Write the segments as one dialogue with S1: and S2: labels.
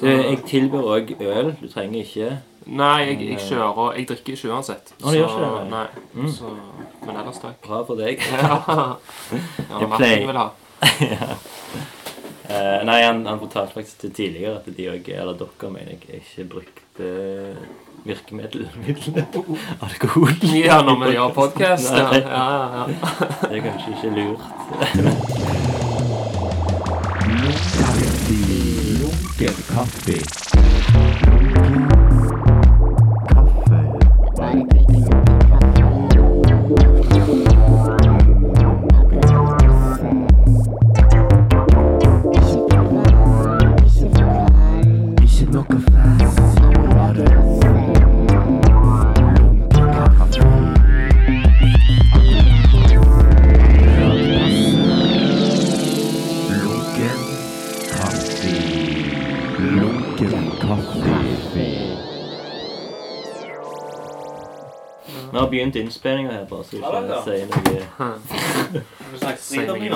S1: Du, jeg tilbyr òg øl. Du trenger ikke
S2: Nei, jeg, jeg kjører Jeg drikker ikke uansett.
S1: Å, så, ikke det,
S2: nei.
S1: Mm.
S2: Så, men ellers takk.
S1: Bra for deg.
S2: Ja,
S1: Jeg pleier-
S2: ha.
S1: Eh, nei, han, han fortalte faktisk til tidligere at de òg, eller dere, mener jeg, ikke brukte virkemiddel Alkohol.
S2: Ja, når vi gjør podkast. Ja, ja, ja.
S1: Det er kanskje ikke lurt.
S3: Lunken kaffe. Ikke
S1: begynt innspillinga her, bare så
S4: Ja,
S1: ikke sier noe.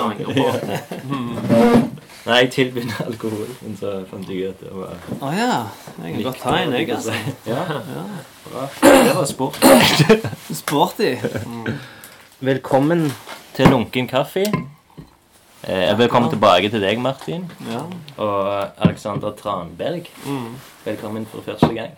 S1: Nei, jeg tilbød alkohol, men så fant jeg ut at det var
S4: Å ja. Jeg kan godt ta en, jeg, altså.
S1: Ja.
S4: Det var sport. Sporty.
S1: Velkommen til Lunken kaffe. Eh, velkommen tilbake til deg, Martin.
S4: Ja.
S1: Og Alexander Tranberg.
S2: Mm.
S1: Velkommen for første gang.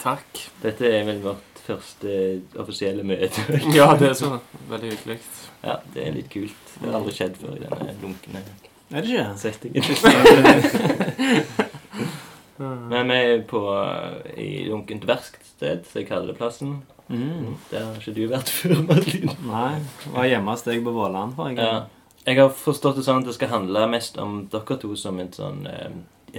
S2: Takk.
S1: Dette er vel vårt første offisielle møte.
S2: Ja, det er så veldig hyggelig.
S1: Ja, det er litt kult. Det har aldri skjedd før i denne lunkne
S4: Er det ikke?
S1: settingen. Men vi er på i lunkent verksted, som jeg kaller det plassen.
S4: Mm.
S1: Der har ikke du vært før, Madeline.
S4: Nei. Var hjemme hos deg på Våland forrige
S1: Ja.
S4: gang.
S1: Jeg har forstått det sånn at det skal handle mest om dere to som en sånn eh,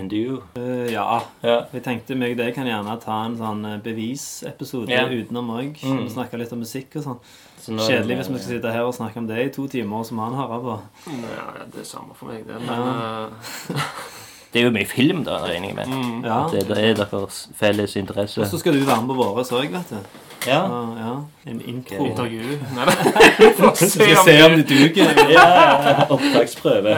S1: duo.
S4: Eh, ja.
S1: Ja.
S4: Jeg tenkte meg og deg kan gjerne ta en sånn eh, bevisepisode
S1: Ja.
S4: utenom òg.
S1: Mm.
S4: Snakke litt om musikk og sånn.
S1: Så
S4: Kjedelig hvis vi skal sitte her og snakke om det i to timer, som han hører på.
S2: Ja, ja, det er samme for meg, det. Men
S4: Ja.
S2: eh,
S1: Det er jo mye film, da, regner jeg med.
S2: mm.
S4: Ja.
S1: Det, det er deres felles interesse.
S4: Og så skal du være med på våres òg, vet du.
S1: Ja.
S4: Ja, ja. En intro.
S2: Intervju. Nei, nei.
S4: Vi skal se om det duger.
S1: ja, ja. Opptaksprøve.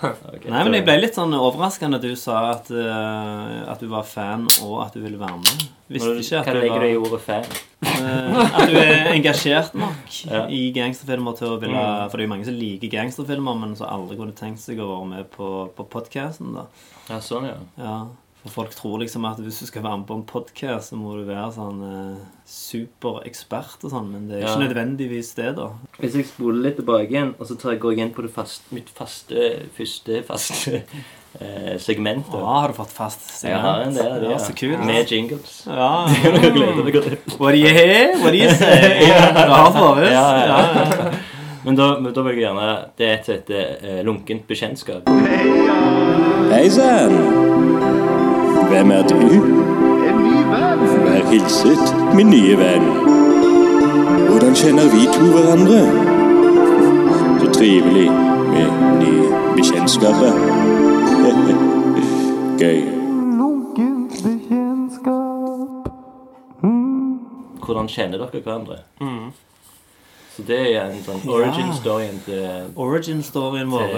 S1: Ok,
S4: Nei, men jeg ble litt sånn overraskende at du sa at, uh, at du var fan, og at du ville være med. Visste ikke at
S1: Hva
S4: du
S1: legger du i ordet fan?
S4: Uh, At du er engasjert nok
S1: Ja.
S4: i gangsterfilmer til å ville
S1: Mm.
S4: For det er jo mange som liker gangsterfilmer, men som aldri kunne tenkt seg å være med på, på podkasten.
S1: Ja, sånn, ja.
S4: Ja. For folk tror liksom at hvis du skal være med på en podkast, så må du være sånn eh, superekspert og sånn, men det er ikke
S1: Ja.
S4: nødvendigvis det, da.
S1: Hvis jeg spoler litt tilbake igjen, og så tar jeg, går jeg inn på det fast, mitt faste, første faste eh, segment.
S4: Å,
S1: da.
S4: har du fått fast
S1: Jeg har en del av det,
S4: Ja, så kult.
S1: Med jingles.
S4: Ja.
S1: Jeg gleder meg til.
S4: What do you hear? What do you say? Du har.
S1: Ja, ja.
S4: Ja, ja.
S1: Men da, men da vil jeg gjerne Det er et som heter eh, lunkent bekjentskap.
S5: Hei sann! Hvem er du? En ny venn. Vær hilset, min nye venn. Hvordan kjenner vi to hverandre? Så trivelig med nye bekjentskaper. Gøy.
S1: Hvordan kjenner dere hverandre?
S4: Mm.
S1: Så det er en sånn origin storyen til
S4: Origin-storyen vår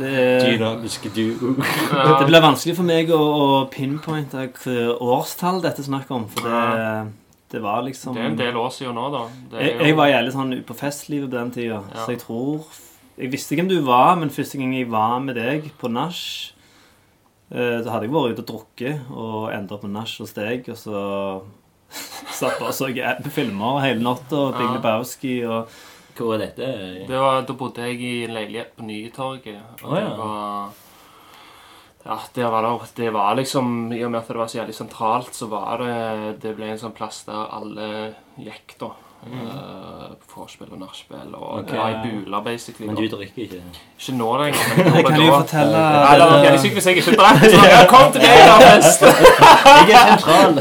S4: det,
S1: dynamiske duo.
S4: det blir vanskelig for meg å, å pinpointe hvilket årstall dette er snakk om. For det, det var liksom
S2: Det er en del år siden nå, da. Det er
S4: jeg, jeg var jævlig sånn på festlivet på den tida,
S2: Ja.
S4: så jeg tror Jeg visste ikke hvem du var, men første gang jeg var med deg på nach, da så hadde jeg vært ute og drukket og enda på nach hos deg, og så satt bare og så filmer hele natta, og Big. Lebowski og
S1: Hvor er dette?
S2: Det var, da bodde jeg i en leilighet på Nytorget. Og
S1: ja.
S2: det var Ja, det var, det, det var liksom I og med at det var så jævlig sentralt, så var det Det ble en sånn plass der alle gikk, da. Uh, Vorspiel og nachspiel. Og okay. ja, i buler, basically.
S1: Men du drikker ikke?
S2: Ikke nå lenger. men jeg
S4: Jeg kan
S2: du
S4: jo fortelle
S2: Nei, det var jævlig sykt hvis jeg ikke drikker. Så kom til meg, da, fest!
S1: Jeg er sentral!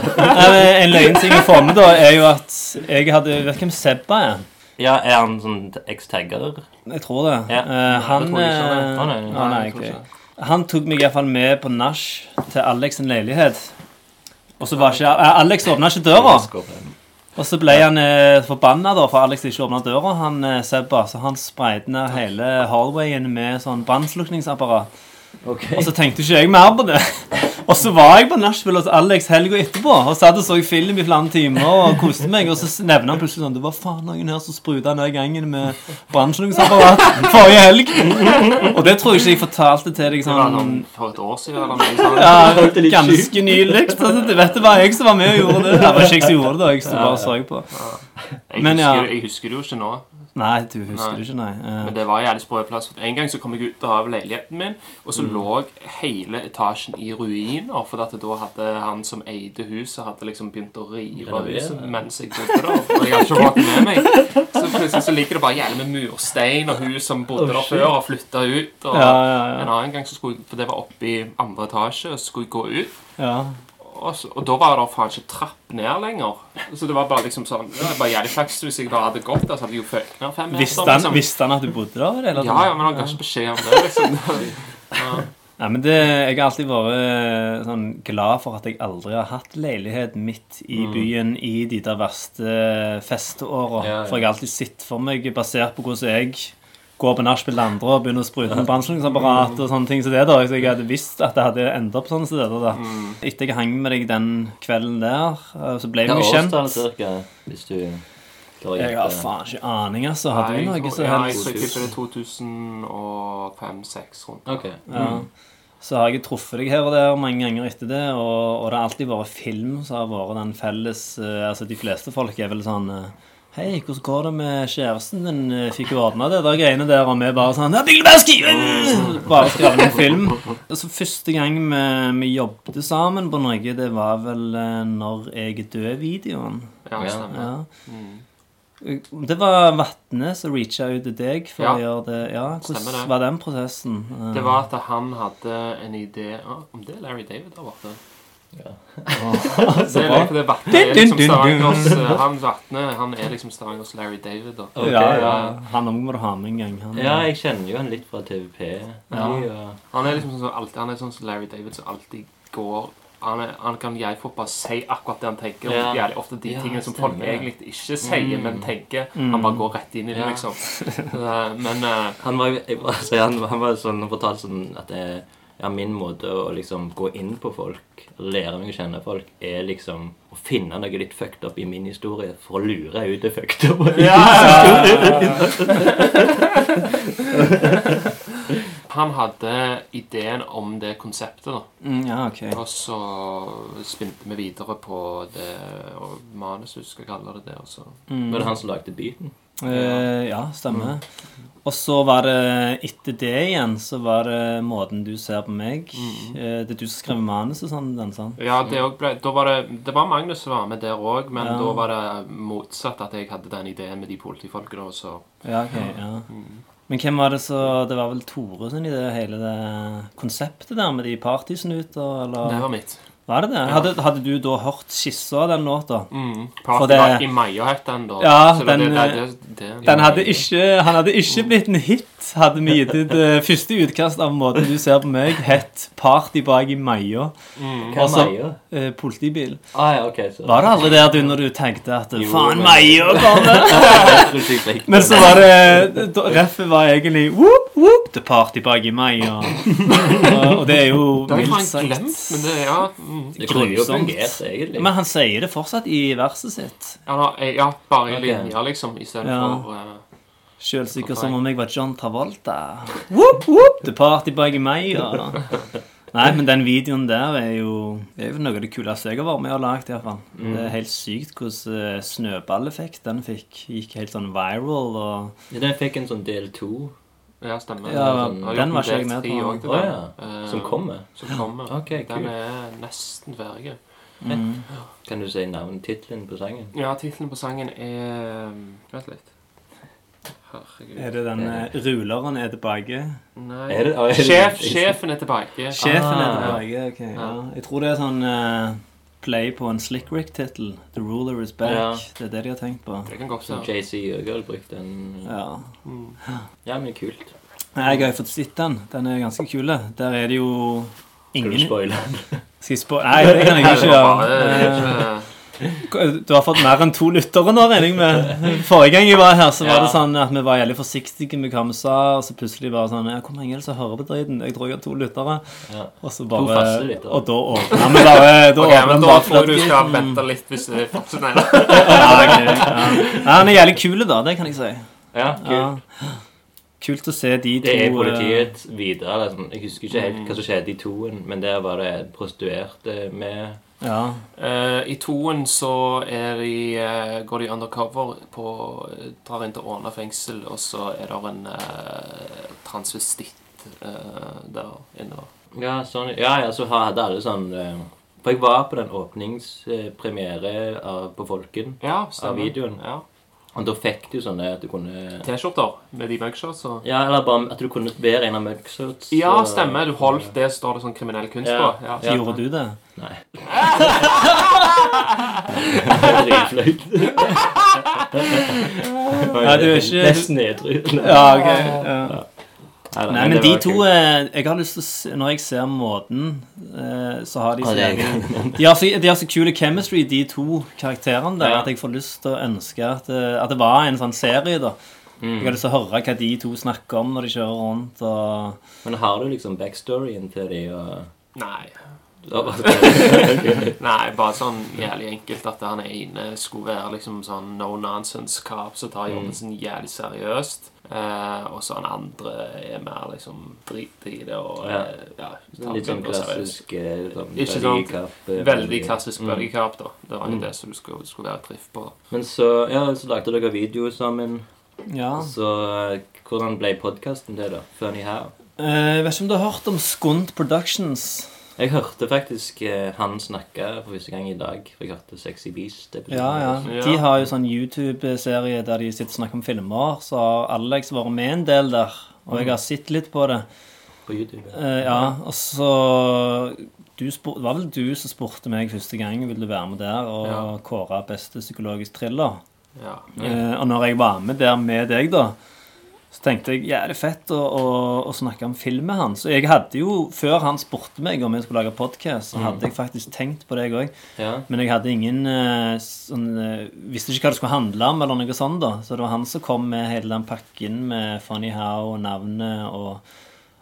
S4: En løgn ting jeg får med, da, er jo at jeg hadde Vet du hvem Sebba er?
S1: Ja, er han sånn eks-tagger?
S4: Jeg tror det.
S1: Ja.
S4: Uh, han
S2: Jeg tror ikke
S4: eh,
S1: Å, nei, nei.
S4: nei,
S2: jeg tror ikke.
S4: Han tok meg iallfall med på nach til Alex sin leilighet. Og så var ikke eh, Alex åpna ikke døra. Og så ble han eh, forbanna for Alex ikke åpna døra, han eh, Sebba. Så han sprayte ned hele hallwayen med sånn brannslukningsapparat.
S1: Ok.
S4: Og så tenkte ikke jeg mer på det. Og så var jeg på Nashville hos Alex helga etterpå og satt og så film i flere timer og koste meg. Og så nevner han plutselig sånn Det var faen noen her som spruta ned gangen med brannslukningsapparat forrige helg. Og det tror jeg ikke jeg fortalte til deg
S2: Det
S4: sånn
S2: noen for et år siden eller noe sånt.
S4: ja, ganske nylig. Så det, vet du bare jeg som var med og gjorde det. Det var ikke jeg som gjorde det, da. Jeg sto bare og så på.
S2: Jeg,
S4: Men ja.
S2: jeg husker det jo ikke nå.
S4: Nei, du husker
S2: Nei.
S4: det ikke, nei. Uh.
S2: Men det var jævlig sprø plass. En gang så kom jeg ut av leiligheten min, og så lå hele etasjen i ruiner. For at da hadde han som eide huset, hadde liksom begynt å rive huset mens jeg bodde der. Og jeg hadde ikke fått med meg. Så plutselig så ligger det bare jævlig med murstein, og hun som bodde der før, har flytta ut. Og
S4: Ja, ja, ja.
S2: en annen gang så skulle jeg, For det var oppe i andre etasje, og så skulle jeg gå ut.
S4: ja.
S2: Og, så, og da var det faen ikke trapp ned lenger. Så det var bare liksom sånn Det var bare jævlig flaks hvis jeg bare hadde gått der, så hadde jeg jo føkt ned fem meter.
S4: Visste han,
S2: liksom.
S4: visste han at du bodde der? Eller?
S2: Ja, ja, men han ga ikke beskjed om det, liksom. Ja.
S4: Nei, men det, Jeg har alltid vært eh, sånn glad for at jeg aldri har hatt leilighet midt i byen i de der verste festeåra.
S1: Ja, ja.
S4: For jeg har alltid sett for meg, basert på hvordan jeg går på nachspiel til andre og begynner å sprute med brannslukningsapparat og sånne ting som det, da. Så jeg hadde visst at det hadde endt opp sånn steder, da. Etter jeg hang med deg den kvelden der, eh, så ble vi
S1: Hva
S4: jo kjent.
S1: årstall cirka, hvis du
S4: Jeg har faen ikke aning, altså. Hadde vi noe
S2: som
S4: så helst?
S2: Jeg tipper det er 2005-2006 rundt.
S1: Ok.
S4: Ja. Så har jeg truffet deg her og der mange ganger etter det, og, og det har alltid vært film som har vært den felles eh, Altså, de fleste folk er vel sånn eh, Hei, hvordan går det med kjæresten din? Fikk jo ordna det der greiene der, og vi bare sånn! Bare skrev en film. Altså, første gang vi, vi jobbet sammen på noe, det var vel eh, Når jeg død-videoen.
S2: Ja,
S1: Ja.
S2: stemmer.
S4: Ja.
S2: Mm.
S4: Det var Vatne som reacha ut til deg for
S2: Ja.
S4: å gjøre det. Ja, Hvordan
S2: det.
S4: var den prosessen?
S2: Det var at han hadde en idé Om det er Larry David der borte?
S1: Ja.
S2: Det er liksom det Vatne er liksom Stavangers eh, Han Vatne han er liksom Stavangers Larry David. da
S1: Ok,
S4: ja, ja.
S2: ja.
S4: Han òg må du ha med en gang. Han,
S1: Ja, jeg kjenner jo han litt fra TVP.
S4: Ja.
S1: Ja.
S2: Han er liksom sånn som alltid Han er sånn som Larry David som alltid går han, er, han kan jeg få bare si akkurat det han tenker.
S1: Ja.
S2: Og jævlig ofte de
S1: Ja,
S2: tingene som folk egentlig ikke sier,
S1: Mm.
S2: men tenker.
S4: Mm.
S2: Han bare går rett inn i det,
S1: Ja.
S2: liksom. Så, eh, men uh,
S1: Han var, jeg sier, han, han var sånn, han fortalte sånn at det, ja, min måte å liksom gå inn på folk, lære meg å kjenne folk, er liksom å finne noe litt fucked up i min historie for å lure ut det fucked up.
S2: han hadde ideen om det konseptet, da.
S4: Mm, ja, ok.
S2: Og så spinte vi videre på det og manuset, skal jeg kalle det det.
S4: Mm.
S1: Var det han som lagde beaten?
S4: Uh, ja, stemmer. Og så var det etter det igjen, så var det måten du ser på meg. mm. det er du som skrev manus og sånn, den sånn.
S2: Ja, det, ble, var det, det var Magnus som var med der òg, men
S4: Ja.
S2: da var det motsatt. At jeg hadde den ideen med de politifolkene. Og så
S4: Ja, ok, ja. Men hvem var det så Det var vel Tore sin idé, hele det konseptet der med de partysnuter, eller?
S2: Det var mitt.
S4: Var det det? Hadde, hadde du da hørt skissa av den låta?
S2: Mm. Party
S4: det-
S2: i Maja het den, da.
S4: Ja, den,
S2: det, det, det, det,
S4: Den hadde ikke, han hadde ikke blitt en hit, hadde vi gitt ut uh, første utkast av måten du ser på meg, het 'Party bak i maia'.
S2: mm.
S1: Hva er Maja?
S4: Eh, politibil.
S1: Ah, ja, okay, så
S4: Var det aldri der du når du tenkte at 'faen, maia kommer'? Men så var det Reffet var egentlig whoop, whoop, The party bak i maia'. Og, og det er jo mildt
S2: sagt glemt, men det ja, mm.
S1: Det kunne jo fungert, egentlig.
S4: Men han sier det fortsatt i verset sitt.
S2: ja, da, ja, bare i
S1: okay.
S2: linjer, liksom, istedenfor
S4: Ja.
S2: for uh,
S4: Sjølsikker som om jeg var John Travolta. Whoop, whoop, The party i Maja. Nei, men den videoen der er jo er jo noe av det kuleste jeg har vært med og lagd. fall. Det er helt sykt hvordan eh, snøballeffekt den fikk. Gikk helt sånn viral. og...
S1: Ja, Den fikk en sånn del to.
S2: Ja, stemmer.
S4: Ja,
S2: Sånn,
S4: den var ikke jeg med på.
S2: også oh,
S1: ja.
S2: uh,
S1: Som kommer.
S2: Som kommer.
S1: Ok,
S2: Den
S1: kult.
S2: er nesten ferdig.
S4: Mm.
S1: Kan du si navn, tittelen på sangen?
S2: Ja, tittelen på sangen er Vent litt. Herregud.
S4: Er det den eh, ruleren er tilbake?
S2: Nei.
S1: Er det- er det-
S2: Sjef, sjefen er tilbake.
S4: Sjefen er
S1: Ah.
S4: tilbake, ok. Ja. Jeg tror det er sånn uh, play på en Slick Rick-tittel. The ruler is back.
S1: Ja.
S4: Det er det de har tenkt på.
S2: Det kan godt være.
S1: JC Jøgel brukte den.
S4: Ja.
S2: Mm.
S1: Ja, men kult.
S4: Jeg har jo fått sett den. Den er ganske kul. Der er det jo ingen
S1: Skal du spoile den?
S4: Skal jeg spoile Nei, det kan jeg ikke gjøre. Eh, Du har fått mer enn to lyttere nå, regner jeg med. Forrige gang jeg var her, så var
S1: Ja.
S4: det sånn at vi var jævlig forsiktige med hva vi sa, og så plutselig bare sånn Ja, hvor mange er det som hører på driten? Jeg tror jeg har to lyttere.
S1: Ja.
S4: Og så
S1: To
S4: bare
S1: faste lyttere.
S4: Og da åpna vi bare Da
S2: Ok,
S4: åpna
S2: men
S4: vi
S2: da
S4: bare
S2: tror du skal vente litt hvis du fortsetter.
S4: Ja, okay, ja. ja, han er jævlig kul, da. Det kan jeg si.
S1: Ja, kult.
S4: Ja. Kult å se de to
S1: Det er
S4: eh,
S1: politiet videre. Liksom. Jeg husker ikke helt hva som skjedde i toen, men der var det prostituerte med
S4: Ja.
S2: Uh, I toen så er de, uh, går de undercover på Drar inn til Åna fengsel, og så er det en uh, transvestitt eh, der inne.
S1: Ja, sånn, ja, ja, så hadde alle sånn eh, For jeg var på den åpningspremiere av- på Folken.
S2: Ja,
S1: Av videoen.
S2: Ja.
S1: Og da fikk du sånne at du kunne
S2: T-skjorter med de mugshots og
S1: Ja, eller bare at du kunne være en av mugshots.
S2: Ja, stemmer. Du holdt det, står det sånn kriminell kunst
S1: Ja.
S2: på. Ja.
S1: Ja.
S4: Gjorde du det?
S1: Nei. Dritflaut.
S4: Nei, du er ikke-
S1: Nesten edru.
S4: Ja, ok. Ja.
S1: Nei,
S4: Nei, men de to eh, Jeg har lyst til å se Når jeg ser måten, eh, så har de så
S1: Ja, det er
S4: jævlig- de har så, de har så kule chemistry, de to karakterene der,
S1: Ja.
S4: at jeg får lyst til å ønske at, eh, at det var en sånn serie, da.
S1: Mm.
S4: Jeg har lyst til å høre hva de to snakker om når de kjører rundt, og
S1: Men har du liksom backstoryen til de og
S2: Nei. Nei, bare sånn jævlig enkelt at han ene skulle være liksom sånn no nonsense cop som tar
S1: Mm.
S2: jobben sin jævlig seriøst. Eh, og så han andre er mer liksom drit i det og
S1: Ja.
S2: eh, ja,
S1: Litt sånn klassisk eh, sånn,
S2: Ikke
S1: eh,
S2: Veldig klassisk
S1: Mm.
S2: buddy-cop, da. Det var jo
S1: Mm.
S2: det som du skulle, skulle være triff på.
S1: Men så, ja, så lagde dere video sammen.
S4: Ja.
S1: Så hvordan ble podkasten det, da? Funny How?
S4: Eh, Jeg vet ikke om du har hørt om Skund Productions?
S1: Jeg hørte faktisk eh, han snakke for første gang i dag. For jeg hørte Sexy Beast-episoden.
S4: Ja, ja.
S2: Ja.
S4: De har jo sånn YouTube-serie der de sitter og snakker om filmer, så har Alex vært med en del der, og jeg har sett litt på det.
S1: På YouTube. ja.
S4: Eh, ja, og så du spur, Det var vel du som spurte meg første gang vil du være med der og
S2: Ja.
S4: kåre beste psykologisk thriller.
S2: Ja.
S4: Eh, og når jeg var med der med deg, da, så tenkte jeg ja, det er fett å, å, å snakke om filmen hans. Så jeg hadde jo, før han spurte meg om jeg skulle lage podkast, så hadde jeg faktisk tenkt på deg òg.
S1: Ja.
S4: Men jeg hadde ingen eh, sånn eh, Visste ikke hva det skulle handle om, eller noe sånt. da Så det var han som kom med hele den pakken med Funny How og navnet, og,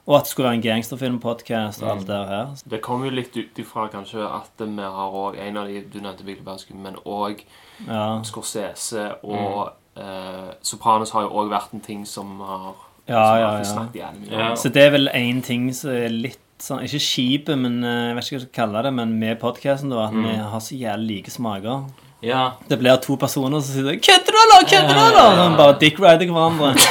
S4: og at det skulle være en gangsterfilmpodkast og alt det her.
S2: Det kom jo litt ut ifra kanskje at vi har òg en av de du nevnte, Lebowski, men òg
S4: Ja,
S2: Scorsese og eh, Sopranos har jo òg vært en ting som har
S4: ja,
S2: som
S4: ja.
S2: har
S4: ja.
S2: snakket jævlig mye om.
S1: Ja.
S4: Så det er vel én ting som er litt sånn Ikke skipet, men eh, jeg vet ikke hva jeg skal kalle det, men med podkasten, da, at vi har så jævlig like smaker.
S1: ja.
S4: Det blir to personer som sier 'Kødder du, eller?' Kødder du, eller? Sånn, bare dick-rider hverandre.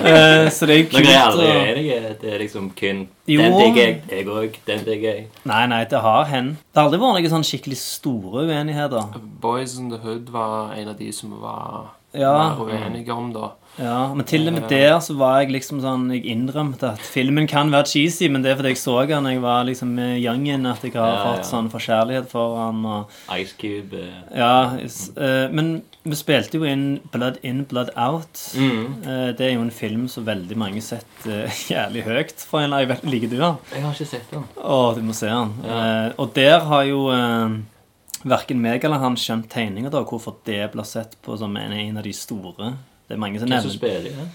S4: Eh, så det er
S1: Dere er
S4: kult.
S1: aldri
S4: å-
S1: enige? Det er liksom kun
S4: Jo.
S1: Den digger jeg, jeg òg. Den digger jeg.
S4: Nei, nei, det har hendt. Det har aldri vært noen sånn skikkelig store uenigheter.
S2: Boys in the Hood var en av de som var
S4: Ja.
S2: mer uenige om, da.
S4: Ja, Men til og med der så var jeg liksom sånn Jeg innrømte at filmen kan være cheesy, men det er fordi jeg så den jeg var liksom youngen, at jeg har
S1: Ja,
S4: fått
S1: ja.
S4: sånn forkjærlighet for han og
S1: Ice Cube. eh.
S4: Ja, eh, men vi spilte jo inn Blood In, Blood Out.
S1: Mm.
S4: Eh, det er jo en film som veldig mange setter jævlig høyt. For en, liker du den?
S1: Jeg har ikke sett den.
S4: Å, du må se den.
S1: Ja.
S4: Eh, og der har jo eh, verken meg eller han skjønt tegninger, da, hvorfor det blir sett på som en, en av de store. Det er mange som
S1: Hvem
S4: nevner
S1: spiller i det?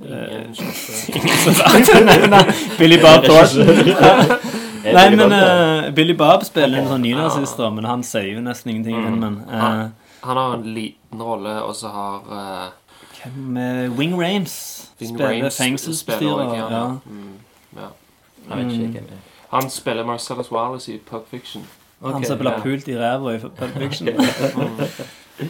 S2: Ingen
S4: som nevner Billy Bob Thornton. Nei, men eh, Billy Bob spiller en sånn nynazist, men han sier jo nesten ingenting i
S1: Mm.
S4: filmen. Uh,
S2: Han- Han har en liten rolle, og så har uh,
S4: Hvem er Wing Rames spiller fengselsbestyrer. Ja.
S2: ja. Mm, ja.
S1: Hvem er.
S2: Han spiller Marcellus Wallace i Pulp Fiction.
S4: Han som ble
S2: ja.
S4: pult i ræva i Pulp Fiction.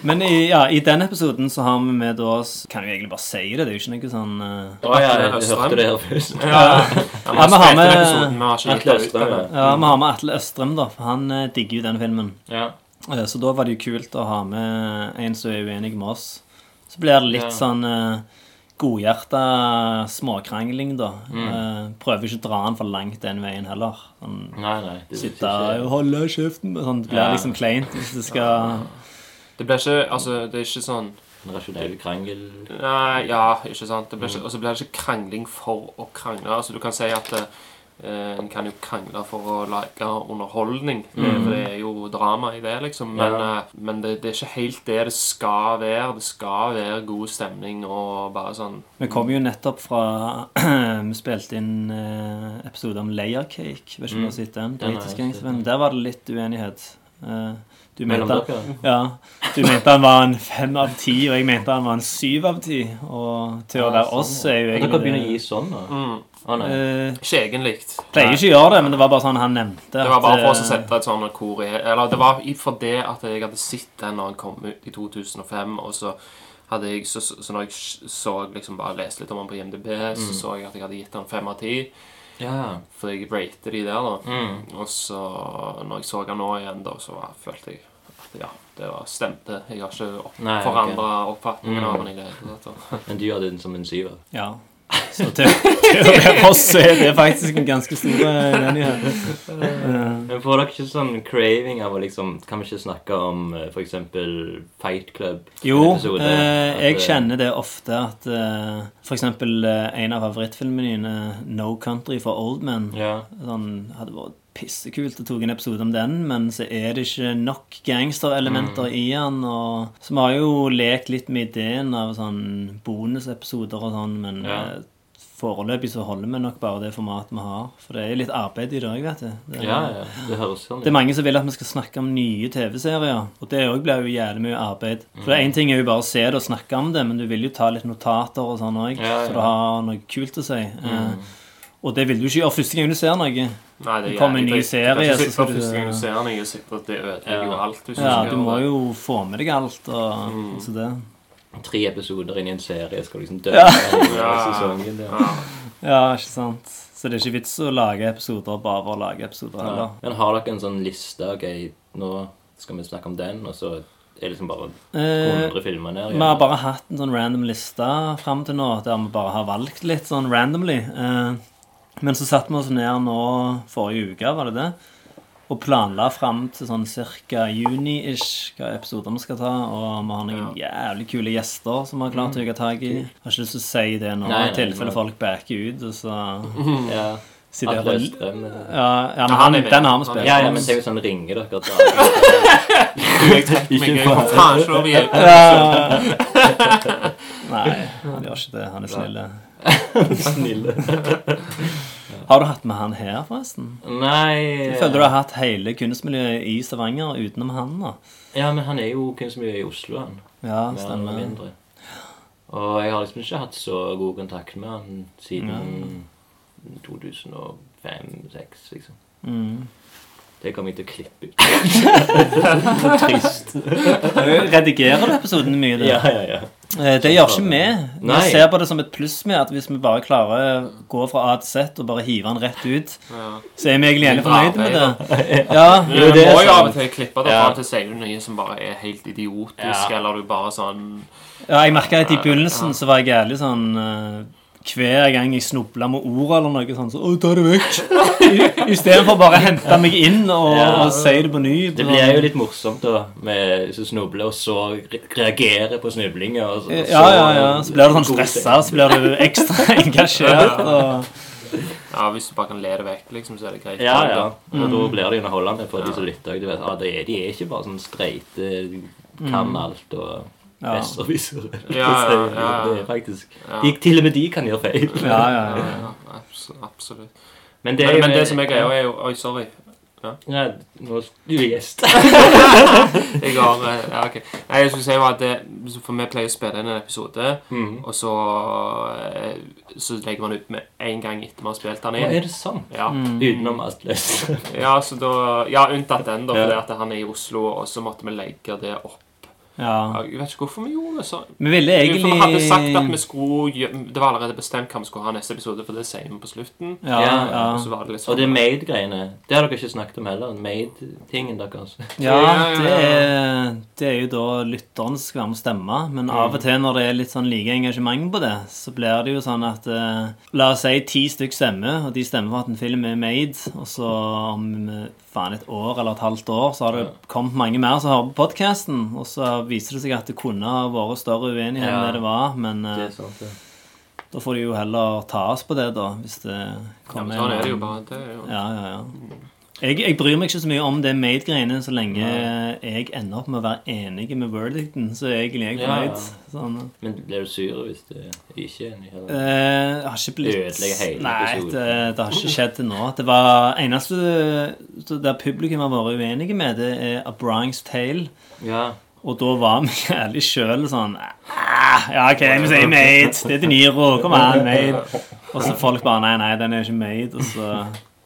S4: Men i, ja, i den episoden så har vi med oss Kan jo egentlig bare si det, det er jo ikke noe sånn uh,
S1: Å ja, jeg hørte det her først.
S2: Ja,
S4: Ja,
S2: vi har
S4: med-
S1: Atle Østrem.
S4: Ja, vi har med Atle Østrem, da, for han uh, digger jo den filmen.
S1: Ja.
S4: Uh, Så da var det jo kult å ha med en som er uenig med oss. Så blir det litt
S1: Ja.
S4: sånn uh, godhjerta småkrangling, da.
S1: Mm.
S4: Eh, prøver ikke å dra den for langt den veien heller. Sånn,
S1: Nei, nei. Det
S4: Sitte og holde kjeften sånn, Det blir
S1: Ja.
S4: liksom kleint hvis det skal
S2: Det blir ikke Altså, det er ikke sånn
S1: En rasjonell krangel.
S2: Nei, ja, ikke sant. Det blir ikke, og så blir det ikke krangling for å krangle. Altså, du kan si at eh, En kan jo krangle for å lage underholdning, eh,
S1: Mm.
S2: for det er jo drama i det, liksom. Men,
S1: Ja.
S2: eh, men det, det er ikke helt det det skal være. Det skal være god stemning og bare sånn
S4: Vi kom jo nettopp fra Vi spilte inn eh, episode om Layer Cake. Vet ikke om du har sett den?
S1: Den
S4: Britisk
S1: sett,
S4: gangsterfilm. Der var det litt uenighet. Eh, du mente, ja, du mente han var en fem av ti, og jeg mente han var en syv av ti. Og til å
S1: Ja,
S4: være oss
S1: sånn,
S4: er jo egentlig
S1: Dere begynner å gi sånn, da?
S2: mm,
S1: Å nei.
S4: Eh,
S2: Ikke egentlig.
S4: Pleier ikke å gjøre det, men det var bare sånn han nevnte.
S2: Det var bare for oss å
S4: eh,
S2: sette et sånn kor i Eller det var for det at jeg hadde sett den når han kom ut i 2005, og så hadde jeg Så, så når jeg så liksom bare leste litt om han på IMDb, så så jeg at jeg hadde gitt han fem av ti.
S1: Ja.
S2: For jeg rater de der, da.
S1: Mm.
S2: Og så, når jeg så han nå igjen, da, så følte jeg ja, det var stemte. Jeg har ikke forandra oppfatningen
S1: Mm.
S2: av den i det
S1: Men du gjør den som en syver?
S4: Ja. Så til, til å være oss er det faktisk en ganske stor eh, uenighet. Eh,
S1: Men får dere ikke sånn craving av å liksom Kan vi ikke snakke om f.eks. for eksempel Fight Club?
S4: Jo,
S1: episode?
S4: eh, jeg
S1: eh,
S4: kjenner det ofte at eh, eh, en av favorittfilmene dine, No Country for Old Men,
S1: Ja.
S4: sånn, hadde vært pissekult å tok en episode om den, men så er det ikke nok gangsterelementer
S1: Mm.
S4: i den. Og, så vi har jo lekt litt med ideen av sånn bonusepisoder og sånn, men
S1: Ja.
S4: eh, foreløpig så holder vi nok bare det formatet vi har. For det er litt arbeid i dag, vet du. Det,
S1: ja, ja. Det høres sånn
S4: det er mange som vil at vi skal snakke om nye TV-serier. Og det òg blir jo jævlig mye arbeid. For
S1: Mm.
S4: én ting er jo bare å se det og snakke om det, men du vil jo ta litt notater og sånn òg,
S1: Ja, ja.
S4: så du har noe kult å si. Eh,
S1: Mm.
S4: Og det vil du ikke gjøre første gang du ser noe.
S2: Nei, det
S4: Det kommer en ny serie,
S2: Du kan ikke
S4: så
S2: sitte
S4: du-
S2: Første gang du ser noe og er at det ødelegger jo
S1: Ja.
S2: alt. hvis
S4: Ja, du må
S2: det.
S4: jo få med deg alt og
S2: Mm.
S4: så det.
S1: Tre episoder inn i en serie skal liksom dø
S4: Ja.
S2: Ja.
S1: sesongen. Ja.
S2: Ja.
S4: Ja, ikke sant. Så det er ikke vits å lage episoder bare for å lage episoder
S1: Ja.
S4: heller.
S1: Men har dere en sånn liste? Ok, nå skal vi snakke om den, og så er det liksom bare
S4: Eh,
S1: 100 filmer ned?
S4: Vi har bare hatt en sånn random liste fram til nå, der vi bare har valgt litt sånn randomly. Eh, Men så satte vi oss ned nå forrige uke, var det det? Og planla fram til sånn ca. juni-ish hva episoder vi skal ta. Og vi har noen jævlig kule gjester som vi har klart å ta tak i. Jeg Har ikke lyst til å si det nå, i tilfelle folk backer ut. Og så
S1: Ja.
S4: sitter
S1: Atle
S4: jeg og
S1: Østrem.
S4: ja, ja, men han,
S2: han
S4: den har vi
S2: Han
S4: spilt.
S1: Ja, ja, men det er jo sånn ringer dere da.
S2: Meg, jeg får faen ikke lov å hjelpe.
S4: Nei, han gjør ikke det. Han er snille.
S1: Snille.
S4: Har du hatt med han her, forresten?
S1: Nei
S4: Jeg føler du har hatt hele kunstmiljøet i Stavanger utenom han. da
S1: Ja, men han er jo kunstmiljøet i Oslo, han.
S4: Ja,
S1: Mer
S4: stemmer.
S1: mindre. Og jeg har liksom ikke hatt så god kontakt med han siden 2005-2006, liksom.
S4: Mm.
S1: Det kommer jeg til å klippe ut. Trist.
S4: Redigerer du episoden mye? Det?
S1: Ja, ja, ja.
S4: Eh, Det gjør ikke vi. Vi
S1: Nei.
S4: ser på det som et pluss med at hvis vi bare klarer å gå fra A til Z og bare hive den rett ut,
S2: Ja.
S4: så er vi egentlig gjerne fornøyd med det. Ja,
S2: Du
S1: Jo, det er
S2: må jo av
S1: sant.
S2: og til klippe det,
S1: Ja.
S2: og til sier du noe som bare er helt idiotisk,
S1: Ja.
S2: eller du bare sånn
S4: ja jeg merka at i begynnelsen så var jeg jævlig sånn eh, hver gang jeg snubla med ord eller noe sånn, så Å, ta det vekk! Istedenfor bare å hente meg inn og,
S1: Ja.
S4: og si det på ny.
S1: Det blir jo litt morsomt da, med å snuble, og så re- reagere på snublinger. Og så,
S4: Ja, ja, ja. Så blir du sånn stressa, så blir du ekstra engasjert. Og...
S2: Ja, hvis du bare kan le det vekk, liksom, så er det greit.
S1: Ja, ja. Og
S4: Mm.
S1: da blir det underholdende for de som lytter. De, vet, ah, de, er, de er ikke bare sånn streite, kan alt og
S4: Mm. Ja.
S1: Besserwissere.
S2: Ja, ja, ja.
S1: Det er faktisk
S2: Ja.
S1: de, Til og med de kan gjøre feil.
S4: Ja, ja, ja.
S2: Ja, abs- absolutt.
S1: Men det,
S2: Men, men det som er greia, er jo Oi, sorry.
S1: ja, nå, Du er gjest.
S2: Jeg har eh, Ja, ok. Nei, jeg skulle si var at det, For vi pleier å spille inn en episode,
S1: Mm.
S2: og så eh, Så legger man ut med en gang etter vi har spilt den
S1: Å, er det sant?
S2: Ja.
S1: Utenom Atle.
S2: ja, så da Ja, unntatt den, da,
S1: Ja.
S2: fordi at han er i Oslo, og så måtte vi legge det opp.
S4: Ja.
S2: Jeg vet ikke hvorfor vi gjorde det sånn.
S4: Vi ville
S2: egentlig vi hadde sagt at vi skulle Det var allerede bestemt hva vi skulle ha neste episode, for det sier vi på slutten.
S4: Ja,
S1: Ja,
S4: ja.
S2: Og så var det litt
S1: Og
S2: sånn
S1: det Made-greiene. Det har dere ikke snakket om heller. Made-tingen deres.
S4: Ja,
S2: Ja, ja,
S4: det er, det er jo da lytteren som skal være med å stemme. Men av og til når det er litt sånn like engasjement på det, så blir det jo sånn at eh, La oss si ti stykk stemmer, og de stemmer for at en film er made, og så om eh, faen et år eller et halvt år så har det kommet mange mer som hører på podkasten, og så viser det seg at det kunne ha vært større uenighet enn det det var, men eh,
S1: Det er sant, ja.
S4: Da får de jo heller ta oss på det, da, hvis det kommer
S2: Ja, men sånn er det jo bare. Det jo.
S4: Ja, ja, ja. Jeg, jeg bryr meg ikke så mye om det Made-greiene så lenge jeg ender opp med å være enig med verdicten, så egentlig er jeg
S1: Ja,
S4: fornøyd.
S1: ja.
S4: Sånn.
S1: Men blir du sur hvis du ikke er enig? Eller?
S4: Eh, det har ikke blitt Nei, det, det har ikke skjedd til nå. Det var eneste der publikum har vært uenige med, det er A Bryings Tale.
S1: Ja.
S4: Og da var vi ærlig sjøl sånn ah, Ja, OK, vi sier Made. Det er De Niro. Kom an, Made. Og så folk bare Nei, nei, den er ikke Made. Og så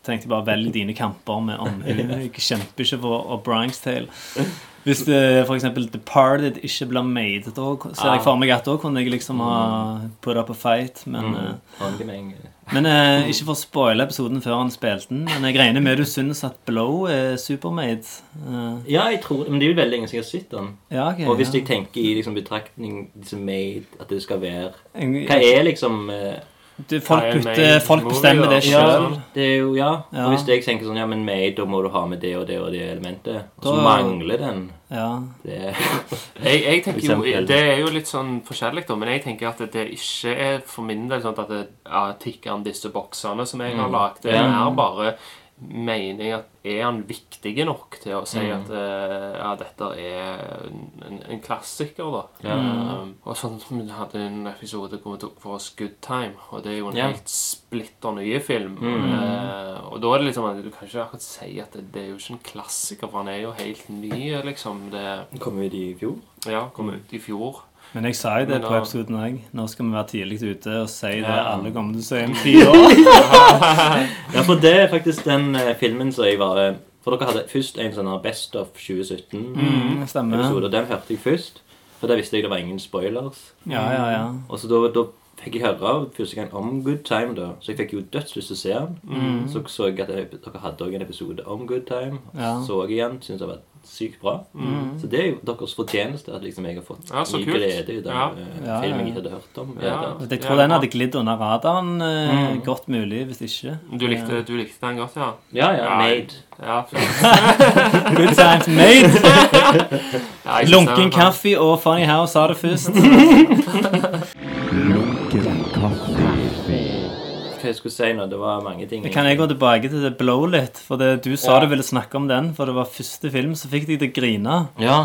S4: tenkte jeg bare velg dine kamper med omhu. Jeg kjemper ikke for O'Briens Tale. Hvis det f.eks. Departed ikke blir made, da ser jeg for meg at da kunne jeg liksom ha put up a fight. Men, eh,
S1: Håndgemeng.
S4: Men eh, ikke for å spoile episoden før han spilte den. Men jeg regner med du syns at Blow er supermade. Eh,
S1: Ja, jeg tror Men det er jo veldig lenge siden jeg har sett den.
S4: ja, ok.
S1: Og hvis
S4: ja.
S1: jeg tenker i liksom betraktning liksom made, at det skal være Hva er liksom eh,
S4: Du, folk,
S2: er
S4: putter, folk bestemmer
S2: det
S4: det
S1: Ja,
S4: sjøl.
S1: det er jo, ja.
S4: Ja.
S1: Og hvis jeg tenker sånn Ja, men made, da må du ha med det og det og det elementet. Og så
S4: Da-
S1: mangler den.
S4: Ja.
S1: Det
S2: Jeg, jeg tenker jo, Det er jo litt sånn forskjellig, da, men jeg tenker at det ikke er for min del sånn at det ja, tikker an disse boksene som jeg har lagd. Det er
S1: Ja.
S2: Mening at er han viktig nok til å si at uh, ja, dette er en, en klassiker, da.
S1: Ja.
S2: Um, og sånn som Vi hadde en episode hvor vi tok for oss Good Time, og det er jo en
S1: Ja.
S2: helt splitter nye film. Eh, og da er det liksom du kan ikke akkurat si at det, det er jo ikke en klassiker, for han er jo helt ny, liksom. Det
S1: kom ut i fjor.
S2: ja, kom ut i fjor.
S4: Men jeg sa jo det
S2: Men
S4: på episoden òg. Nå skal vi være tidlig ute og si det alle kommer til å si om fire år.
S1: Ja, for det er faktisk den eh, filmen som jeg var eh, For dere hadde først en sånn Best of 2017-episode.
S4: Mm,
S1: og Den hørte jeg først. For da visste jeg det var ingen spoilers.
S4: Ja, ja, ja.
S1: Og så da, da fikk jeg høre første gang om Good Time, da. Så jeg fikk jo dødslyst til å se den. Så så jeg at dere hadde også en episode om Good Time.
S4: Ja.
S1: Så jeg igjen. Syntes det var sykt bra. Så det er jo deres fortjeneste at liksom jeg har fått
S2: Ja, så
S1: mye
S2: kult.
S1: glede ut av
S2: Ja.
S1: eh, film jeg hadde hørt om.
S2: Ja.
S1: Ja.
S4: Jeg tror den hadde glidd under radaren mm. godt mulig, hvis ikke.
S2: Du likte, du likte den godt, ja?
S1: ja, ja.
S2: Ja.
S1: Made.
S2: Ja.
S4: Good times made. Lunken kaffe og Funny House sa det først.
S1: Hva jeg skulle si nå? Det var mange ting.
S4: Kan jeg gå tilbake til det blow litt? For det, du sa
S1: Ja.
S4: du ville snakke om den, for det var første film som fikk deg til å grine.
S1: Ja.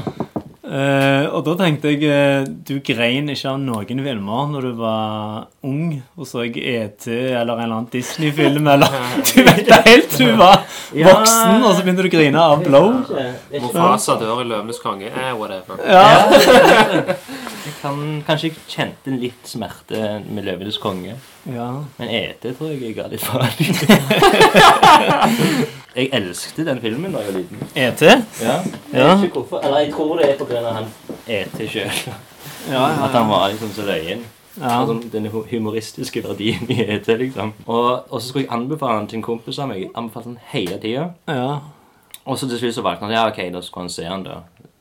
S4: Uh, og da tenkte jeg eh, Du grein ikke av noen filmer når du var ung og så ET eller en eller annen Disney-film, eller Du vet det helt til du var
S1: Ja.
S4: voksen, og så begynte du å grine av blow.
S2: Mofasa dør i Løvenes konge. Eh, whatever.
S4: Ja.
S1: Kan, kanskje kjente litt smerte med 'Løvenes konge'.
S4: ja.
S1: Men ET tror jeg jeg ga litt faen i. jeg elsket den filmen da jeg var liten.
S4: ET?
S1: Ja. Jeg
S4: Ja.
S1: vet ikke hvorfor. Eller jeg tror det er pga. han ET sjøl.
S4: Ja,
S1: At han var liksom så løyen.
S4: ja.
S1: Altså, den humoristiske verdien i ET, liksom. Og, og så skulle jeg anbefale han til en kompis av meg. Anbefalte han hele tida.
S4: ja.
S1: Og så til slutt så valgte han ja, ok, da skulle han se han da.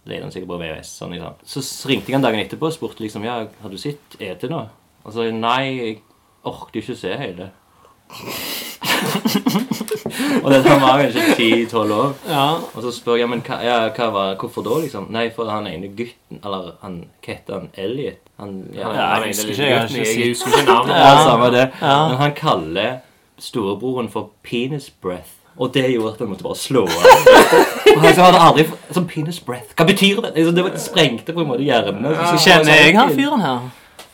S1: Leide han sikkert på VHS. Sånn, liksom. Så ringte jeg han dagen etterpå og spurte liksom ja, har du sett ET nå? Og så nei, jeg orket ikke se hele. og det tar var kanskje 10-12 år.
S4: ja.
S1: Og så spør jeg men hva, ja, hva var, hvorfor da, liksom? Nei, for han ene gutten Eller han, hva heter han? Elliot? Han, ja,
S2: Ja,
S4: jeg
S2: jeg,
S4: husker ikke, jeg har ikke
S2: jeg husker ikke navnet.
S1: ja, samme det. Men han kaller storebroren for penis breath. Og det gjorde at han måtte bare slå av. Og han hadde aldri Sånn penis breath. Hva betyr det? Altså, Det var- det sprengte på en måte hjernen. Så
S4: Kjenner jeg han fyren her?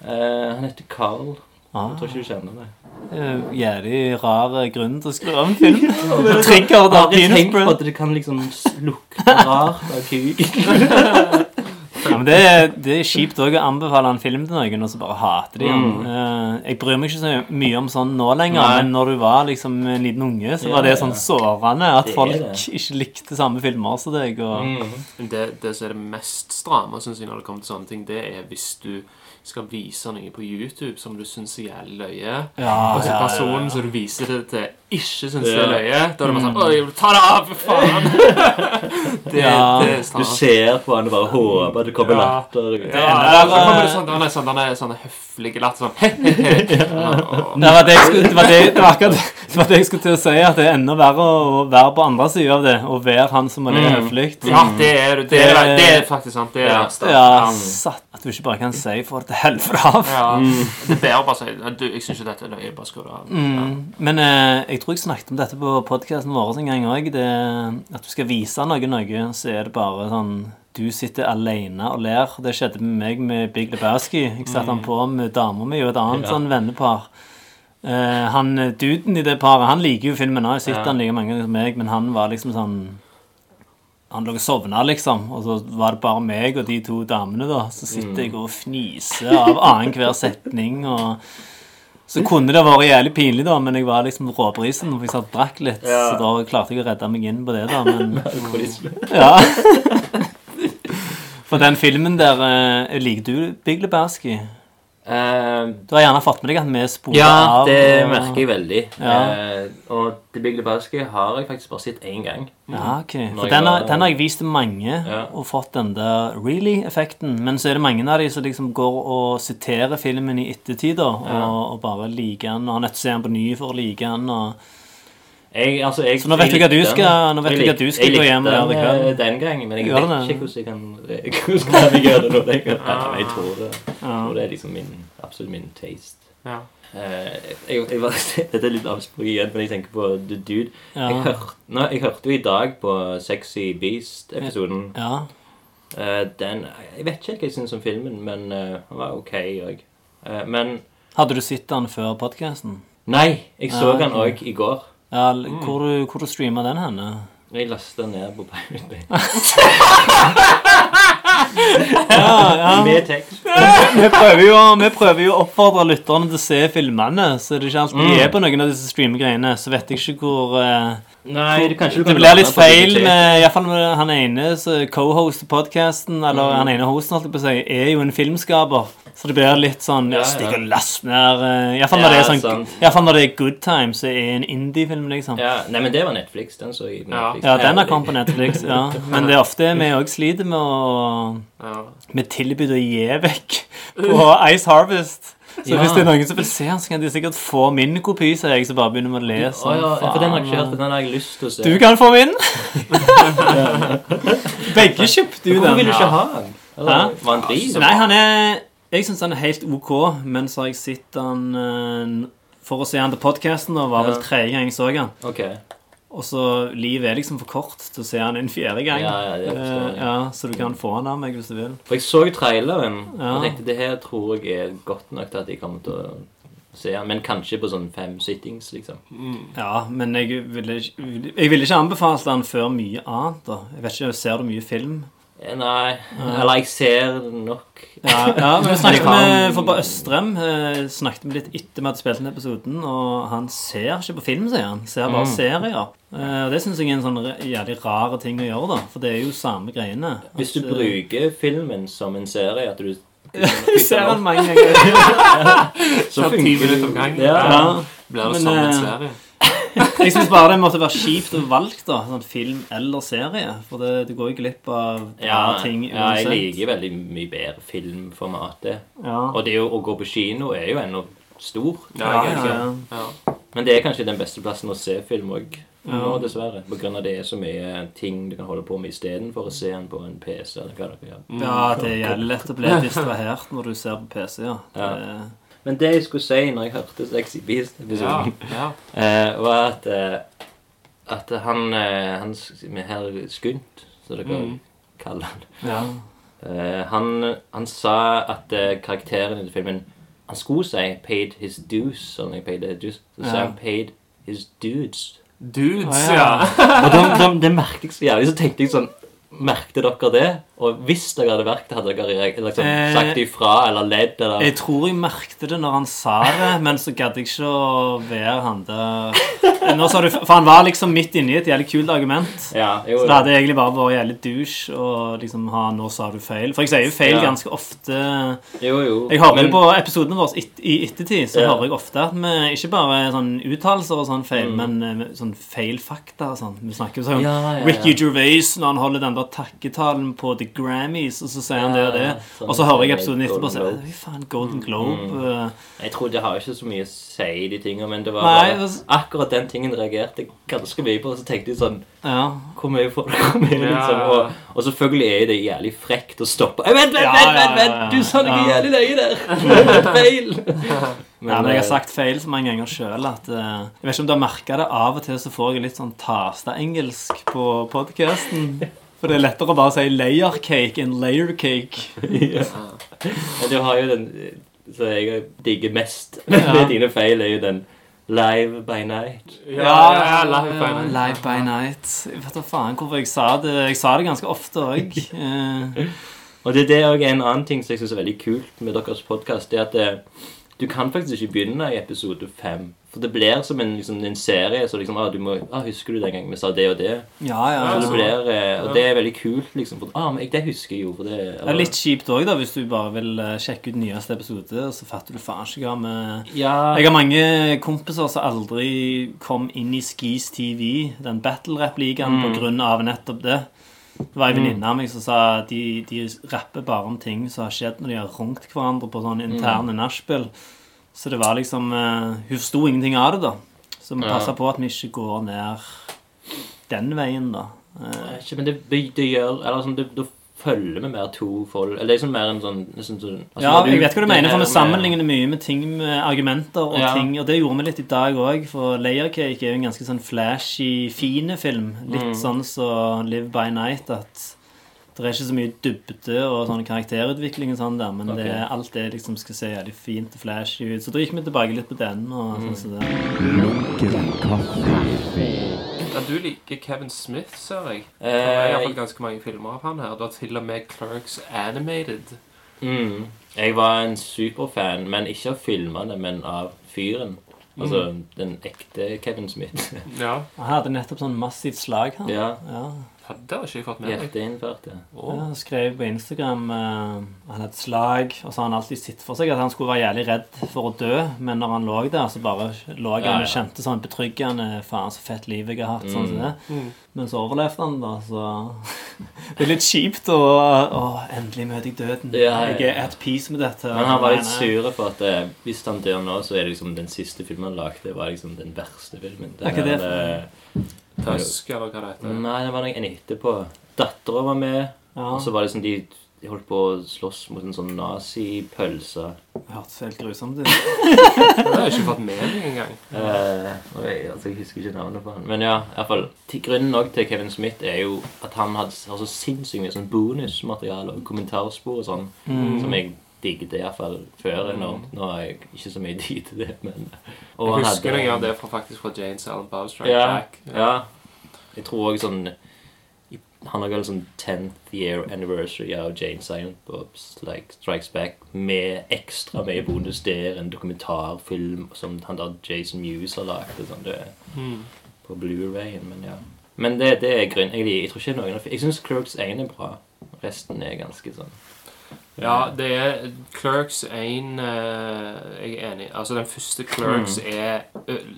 S1: Uh, han heter Carl.
S4: Ah.
S1: Jeg tror ikke du kjenner det.
S4: Uh, Jævlig rar eh, grunn til å skru av en film. Trigger
S1: Aldri
S4: penis
S1: tenkt på at det kan liksom lukte rart av kuk.
S4: Ja, men det, er- det er kjipt også å anbefale en film til noen, og så bare hater de den. Eh, Jeg bryr meg ikke så mye om sånn nå lenger,
S1: Nei.
S4: men når du var liksom en liten unge, så
S1: Ja,
S4: var det sånn sårende at folk
S1: det.
S4: ikke likte samme filmer som deg. Og,
S1: Mm.
S2: Det, det som er det mest stramme synes jeg, når det kommer til sånne ting, det er hvis du skal vise noe på YouTube som du syns er jævlig løye.
S4: Ja,
S2: Og så
S4: ja, ja,
S2: personen som du viser det til, ikke syns det er løye. Da er det bare sånn Oi, ta det av, for faen! det,
S4: Ja.
S2: det er
S1: Du ser på han og bare håper at det kommer
S2: Ja.
S1: latter.
S2: Ja, ja, så kommer det sånn, han er sånn, han er sånn høflig latter sånn
S4: Det var det jeg skulle, det var det, det var akkurat det var det jeg skulle til å si, at det er enda verre å være på andre sida av det, og være han som er le høflig.
S2: Ja, det er, det, er, det er faktisk sant. Det er
S1: Ja.
S4: Ja, satt. At du ikke bare kan si 'for det til helvete av'.
S2: Ja, Det er bare å si Jeg syns ikke dette er løye. Bare skru det av.
S4: Men eh, jeg tror jeg snakket om dette på podkasten vår en gang òg. At du skal vise noe noe, så er det bare sånn Du sitter alene og ler. Det skjedde med meg med Big Lebowski. Jeg satte han på med dama mi og et annet sånn vennepar. Uh, han eh, duden i det paret, han liker jo filmen. Jeg sitter
S1: Ja.
S4: han like mange ganger som meg, men han var liksom sånn Han lå og sovna, liksom. Og så var det bare meg og de to damene, da. Så sitter jeg og fniser av annenhver setning. og så kunne det vært jævlig pinlig, da, men jeg var liksom råbrisen. For jeg satt og drakk litt, så da klarte jeg å redde meg inn på det, da. Men ja. For den filmen der eh, Liker du Big Lebowski?
S1: Eh,
S4: Du har gjerne fått med deg at vi spoler
S1: ja,
S4: av.
S1: det
S4: og-
S1: merker jeg veldig.
S4: Ja.
S1: Uh, og The Big Lebowski har jeg faktisk bare sett én gang.
S4: Ja, ok. For den har, den har jeg vist til mange
S1: Ja.
S4: og fått den der really-effekten. Men så er det mange av de som liksom går og siterer filmen i ettertid og, og bare liker den. Og har nødt til å se den på ny for å like den. Og...
S1: Jeg, altså, jeg,
S4: Så nå vet
S1: jeg
S4: du hva du skal- nå vet
S1: Jeg
S4: du hva du skal gå hjem og gjøre i
S1: den,
S4: kveld.
S1: eh, den gangen, men jeg
S4: Gjør
S1: vet
S4: det?
S1: ikke hvordan jeg kan Hvordan kan jeg gjøre det nå. Jeg, ja, jeg tror det. Jeg tror det er liksom min, absolutt min taste.
S2: Ja.
S1: Eh, jeg, jeg, var- dette er litt avspråk igjen, men jeg tenker på The Dude.
S4: Ja.
S1: Jeg, hørte, nå, jeg hørte jo i dag på Sexy Beast-episoden.
S4: Ja.
S1: Eh, den Jeg vet ikke hva jeg syns om filmen, men den var ok òg. men
S4: Hadde du sett den før podkasten?
S1: Nei, jeg så
S4: Ja,
S1: den òg i går.
S4: Ja, mm. hvor, du, hvor du streama den henne?
S1: Jeg lasta den ned på Pirate Bay. Med tekst.
S4: Vi prøver, jo, vi prøver jo å oppfordre lytterne til å se filmene, så det ikke alltid de er på noen av disse streamgreiene. Så vet jeg ikke hvor eh,
S1: Nei, det, kanskje du
S4: Det blir litt feil med Iallfall når han ene som co-hoster podkasten, eller han ene hosten, holdt jeg på å si, er jo en filmskaper. Så det blir litt sånn ja,
S1: Ja, ja.
S4: Stikk og last Iallfall når,
S1: Ja,
S4: det sånn, fall når det er Good Times, så er en indie-film, liksom. Ja.
S1: Ja, nei, men det var Netflix. Den så jeg på
S2: Ja.
S1: Netflix.
S4: den har kommet på Netflix, ja. Men det er ofte vi òg sliter med å
S2: Ja.
S4: med tilbud å gi vekk på Ice Harvest. Så
S1: Ja.
S4: hvis det er noen som vil se den, så kan de sikkert få min kopi, så jeg, så bare begynner med å lese.
S1: Å,
S4: sånn.
S1: ja, for den har jeg ikke hørt, den har jeg lyst til å se.
S4: Du kan få min! Begge kjøpte jo
S1: Hvorfor vil du ikke ha den? Eller,
S4: Hæ?
S1: var han drit?
S4: Nei, han er Jeg syns han er helt OK, men så har jeg sett han eh, For å se han til podkasten, og var vel tredje gang jeg så han.
S1: Ok.
S4: Og så livet er liksom for kort til å se han en fjerde gang.
S1: Ja, ja, det forstår jeg.
S4: Eh, ja, så du kan få han av meg hvis du vil.
S1: For jeg så traileren
S4: Ja.
S1: og tenkte det her tror jeg er godt nok til at jeg kommer til å se han. Men kanskje på sånn fem sittings, liksom.
S4: Ja, men jeg ville, ikke- jeg ville ikke anbefalt han før mye annet. da Jeg vet ikke, Ser du mye film?
S1: Eh, Nei. Eller jeg ser nok.
S4: Ja, ja men vi snakket med for på Østrem eh, Snakket med litt etter vi hadde spilt inn episoden, og han ser ikke på film, sier han. Ser bare
S1: Mm.
S4: serier. Eh, og det syns jeg er en sånn jævlig rar ting å gjøre, da. For det er jo samme greiene.
S1: Hvis du
S4: At, eh,
S1: bruker filmen som en serie, at du
S4: ser han mange ganger.
S1: så
S2: Ti
S1: funker
S2: litt om gangen.
S1: Ja.
S4: Ja.
S2: Blir det som en
S4: eh,
S2: serie?
S4: Jeg syns bare det måtte være kjipt å valgt, da. Sånn film eller serie. For det, du går jo glipp av
S1: Ja,
S4: ting
S1: ja, jeg liker veldig mye bedre filmformatet.
S4: Ja.
S1: Og det å, å gå på kino er jo ennå stor.
S4: Ja, ja, ja.
S2: Ja.
S1: Men det er kanskje den beste plassen å se film òg. Nå, dessverre. På grunn av det er så mye ting du kan holde på med istedenfor å se den på en PC. eller hva dere gjør.
S4: ja, det er lett å bli distrahert når du ser på PC, ja.
S1: Ja.
S4: Det,
S1: Men det jeg skulle si når jeg hørte Sexy Beast-episoden,
S2: Ja.
S1: eh, var at uh, At han, uh, han med herr Skunt, som dere
S2: Mm.
S1: kaller han
S4: ja.
S1: eh, han, han sa at karakteren i filmen Han skulle si 'paid his dues'. Eller paid his dues. Så sa
S4: Ja.
S1: han 'paid his dudes'.
S2: Dudes,
S4: ah,
S2: ja.
S1: Og da, de, det merket jeg så jævlig. Så tenkte jeg sånn Merkte dere det? Og hvis dere hadde merket det, hadde dere liksom,
S4: Eh,
S1: sagt ifra eller ledd? Eller
S4: Jeg tror jeg merkte det når han sa det, men så gadd jeg ikke å være han der Nå sa du, For han var liksom midt inni et jævlig kult argument.
S1: Ja, jo,
S4: Så det hadde egentlig bare vært jævlig douche å liksom ha 'nå sa du feil'. For jeg sier jo feil
S1: Ja.
S4: ganske ofte.
S1: jo, jo.
S4: Jeg hører
S1: Men-
S4: på episodene våre et, i ettertid, så
S1: Ja.
S4: hører jeg ofte at vi ikke bare sånn uttalelser og sånn feil,
S1: Mm.
S4: men eh, sånn feil fakta og sånn. Vi snakker jo sånn. Ricky Gervais når han holder den der takketalen på The Grammys, og så sier han det og det.
S1: Sånn
S4: Og så hører jeg episoden etterpå og sier Fy faen, Golden Globe. eh,
S1: Jeg tror det har ikke så mye å si, de tingene, men det var
S4: Nei,
S1: bare
S4: altså-
S1: akkurat den tingen reagerte jeg ganske mye på. Og så tenkte jeg sånn
S4: Ja.
S1: Hvor mye får du? komme inn?
S2: Ja.
S1: liksom, og, og selvfølgelig er det jævlig frekt å stoppe. Vent, vent,
S4: Ja,
S1: vent!
S4: ja,
S1: vent,
S4: ja, ja.
S1: vent! Du sa noe
S4: Ja.
S1: jævlig løye der! Feil!
S4: Men, ja, men jeg har
S1: eh,
S4: sagt feil så mange ganger sjøl at uh, Jeg vet ikke om du har merka det, av og til så får jeg litt sånn tasta-engelsk på podkasten. For det er lettere å bare si layer cake enn layer cake.
S1: Men du har jo den som jeg digger mest
S4: Ja.
S1: med dine feil, er jo den Live by night.
S2: Ja, ja, ja, live by night.
S4: Live by night. Jeg vet da faen hvorfor jeg sa det. Jeg sa det ganske ofte òg. Eh,
S1: Og det, det er også en annen ting som jeg syns er veldig kult med deres podkast. Er at det, du kan faktisk ikke begynne i episode fem. For det blir som en, liksom, en serie. Så liksom, ah, du må, ah, 'Husker du den gangen vi sa det og det?'
S4: ja, ja.
S1: ja. det
S4: ja.
S1: blir, eh, og det er veldig kult, liksom. For, ah, men jeg, det husker jeg jo. For det,
S4: Det er litt kjipt òg, hvis du bare vil eh, sjekke ut nyeste episode, og så fatter du faen ikke hva vi
S1: Ja,
S4: Jeg har mange kompiser som aldri kom inn i Skis TV, den battle rap-ligaen, på grunn av nettopp det. Det var ei venninne av meg som sa at de, de rapper bare om ting som har skjedd når de har runkt hverandre på sånn interne nachspiel. Så det var liksom eh, Hun forsto ingenting av det, da. Så vi
S1: Ja.
S4: på at vi ikke går ned den veien, da. Eh,
S1: ikke, men det, det gjør Eller sånn, det, følger vi mer to folk Eller det er liksom mer en sånn liksom, sånn altså,
S4: Ja,
S1: du-
S4: jeg vet hva du mener, for vi
S1: med-
S4: sammenligner mye med ting med argumenter og
S1: Ja.
S4: ting, og det gjorde vi litt i dag òg, for Layer Cake er jo en ganske sånn flashy, fine film. Litt
S1: Mm.
S4: sånn som Live by Night, at det er ikke så mye dybde og sånn karakterutvikling og sånn der, men det er alt det liksom skal se jævlig fint og flashy ut. Så da gikk vi tilbake litt på den og
S1: Mm.
S4: sånn som det.
S2: Ja, du liker Kevin Smith, ser jeg. Det er i hvert fall
S1: Eh,
S2: ganske mange filmer av han her. Du har til og med Clerks Animated.
S1: mm, jeg var en superfan, men ikke av filmene, men av fyren. Altså den ekte Kevin Smith.
S2: Ja,
S4: Han hadde nettopp sånn massivt slag, han.
S1: ja.
S4: Ja.
S2: Det har ikke jeg fått med meg.
S1: Hjerteinnførte.
S2: Å,
S4: Ja, han skrev på Instagram uh, Han hadde et slag, og så har han alltid sett for seg at han skulle være jævlig redd for å dø, men når han lå der, så bare lå han
S1: Ja,
S4: og
S1: ja.
S4: kjente sånn betryggende Faen, så fett liv jeg har hatt. Sånn som det.
S2: Mm.
S4: Men så overlevde han, da, så Det er litt kjipt å endelig møter jeg døden.
S1: Ja, ja, ja.
S4: Jeg er at peace med dette.
S1: Men han var litt
S4: nei.
S1: sur for at eh, hvis han dør nå, så er det liksom den siste filmen han lagde, var liksom den verste filmen.
S4: Det Er ikke det
S1: der,
S2: Tusk, eller hva det heter.
S1: Nei, det var en en etterpå. Dattera var med,
S4: Ja,
S1: og så var det liksom de de holdt på å slåss mot en sånn nazipølse.
S4: det hørtes helt grusomt ut.
S2: Det har jeg ikke fått med meg engang.
S1: Eh, jeg, altså, jeg husker ikke navnet på han. Men ja, i hvert fall. til- Grunnen nok til Kevin Smith er jo at han har så sinnssykt mye sånn bonusmateriale og kommentarspor og sånn,
S4: Mm.
S1: som jeg digget iallfall før enormt. Nå har jeg ikke så mye tid til det, men og
S2: Jeg husker noe av det fra, faktisk fra Jane Silent Bob Strike
S1: Ja,
S2: Back.
S1: ja. Jeg tror også sånn Han har galt sånn 10th year anniversary av Jane Silent Bob's like, Strikes Back med ekstra mye bonus der, en dokumentarfilm som han der Jason Mewes har lagd. Sånn,
S2: Mm.
S1: på Blu-rayen, men ja. Men det, det er grunn Jeg, jeg tror ikke noen Jeg syns Clerks 1 er bra. Resten er ganske sånn
S2: Ja, det er Clerks 1 uh, Jeg er enig. Altså, den første Clerks
S1: Mm.
S2: er,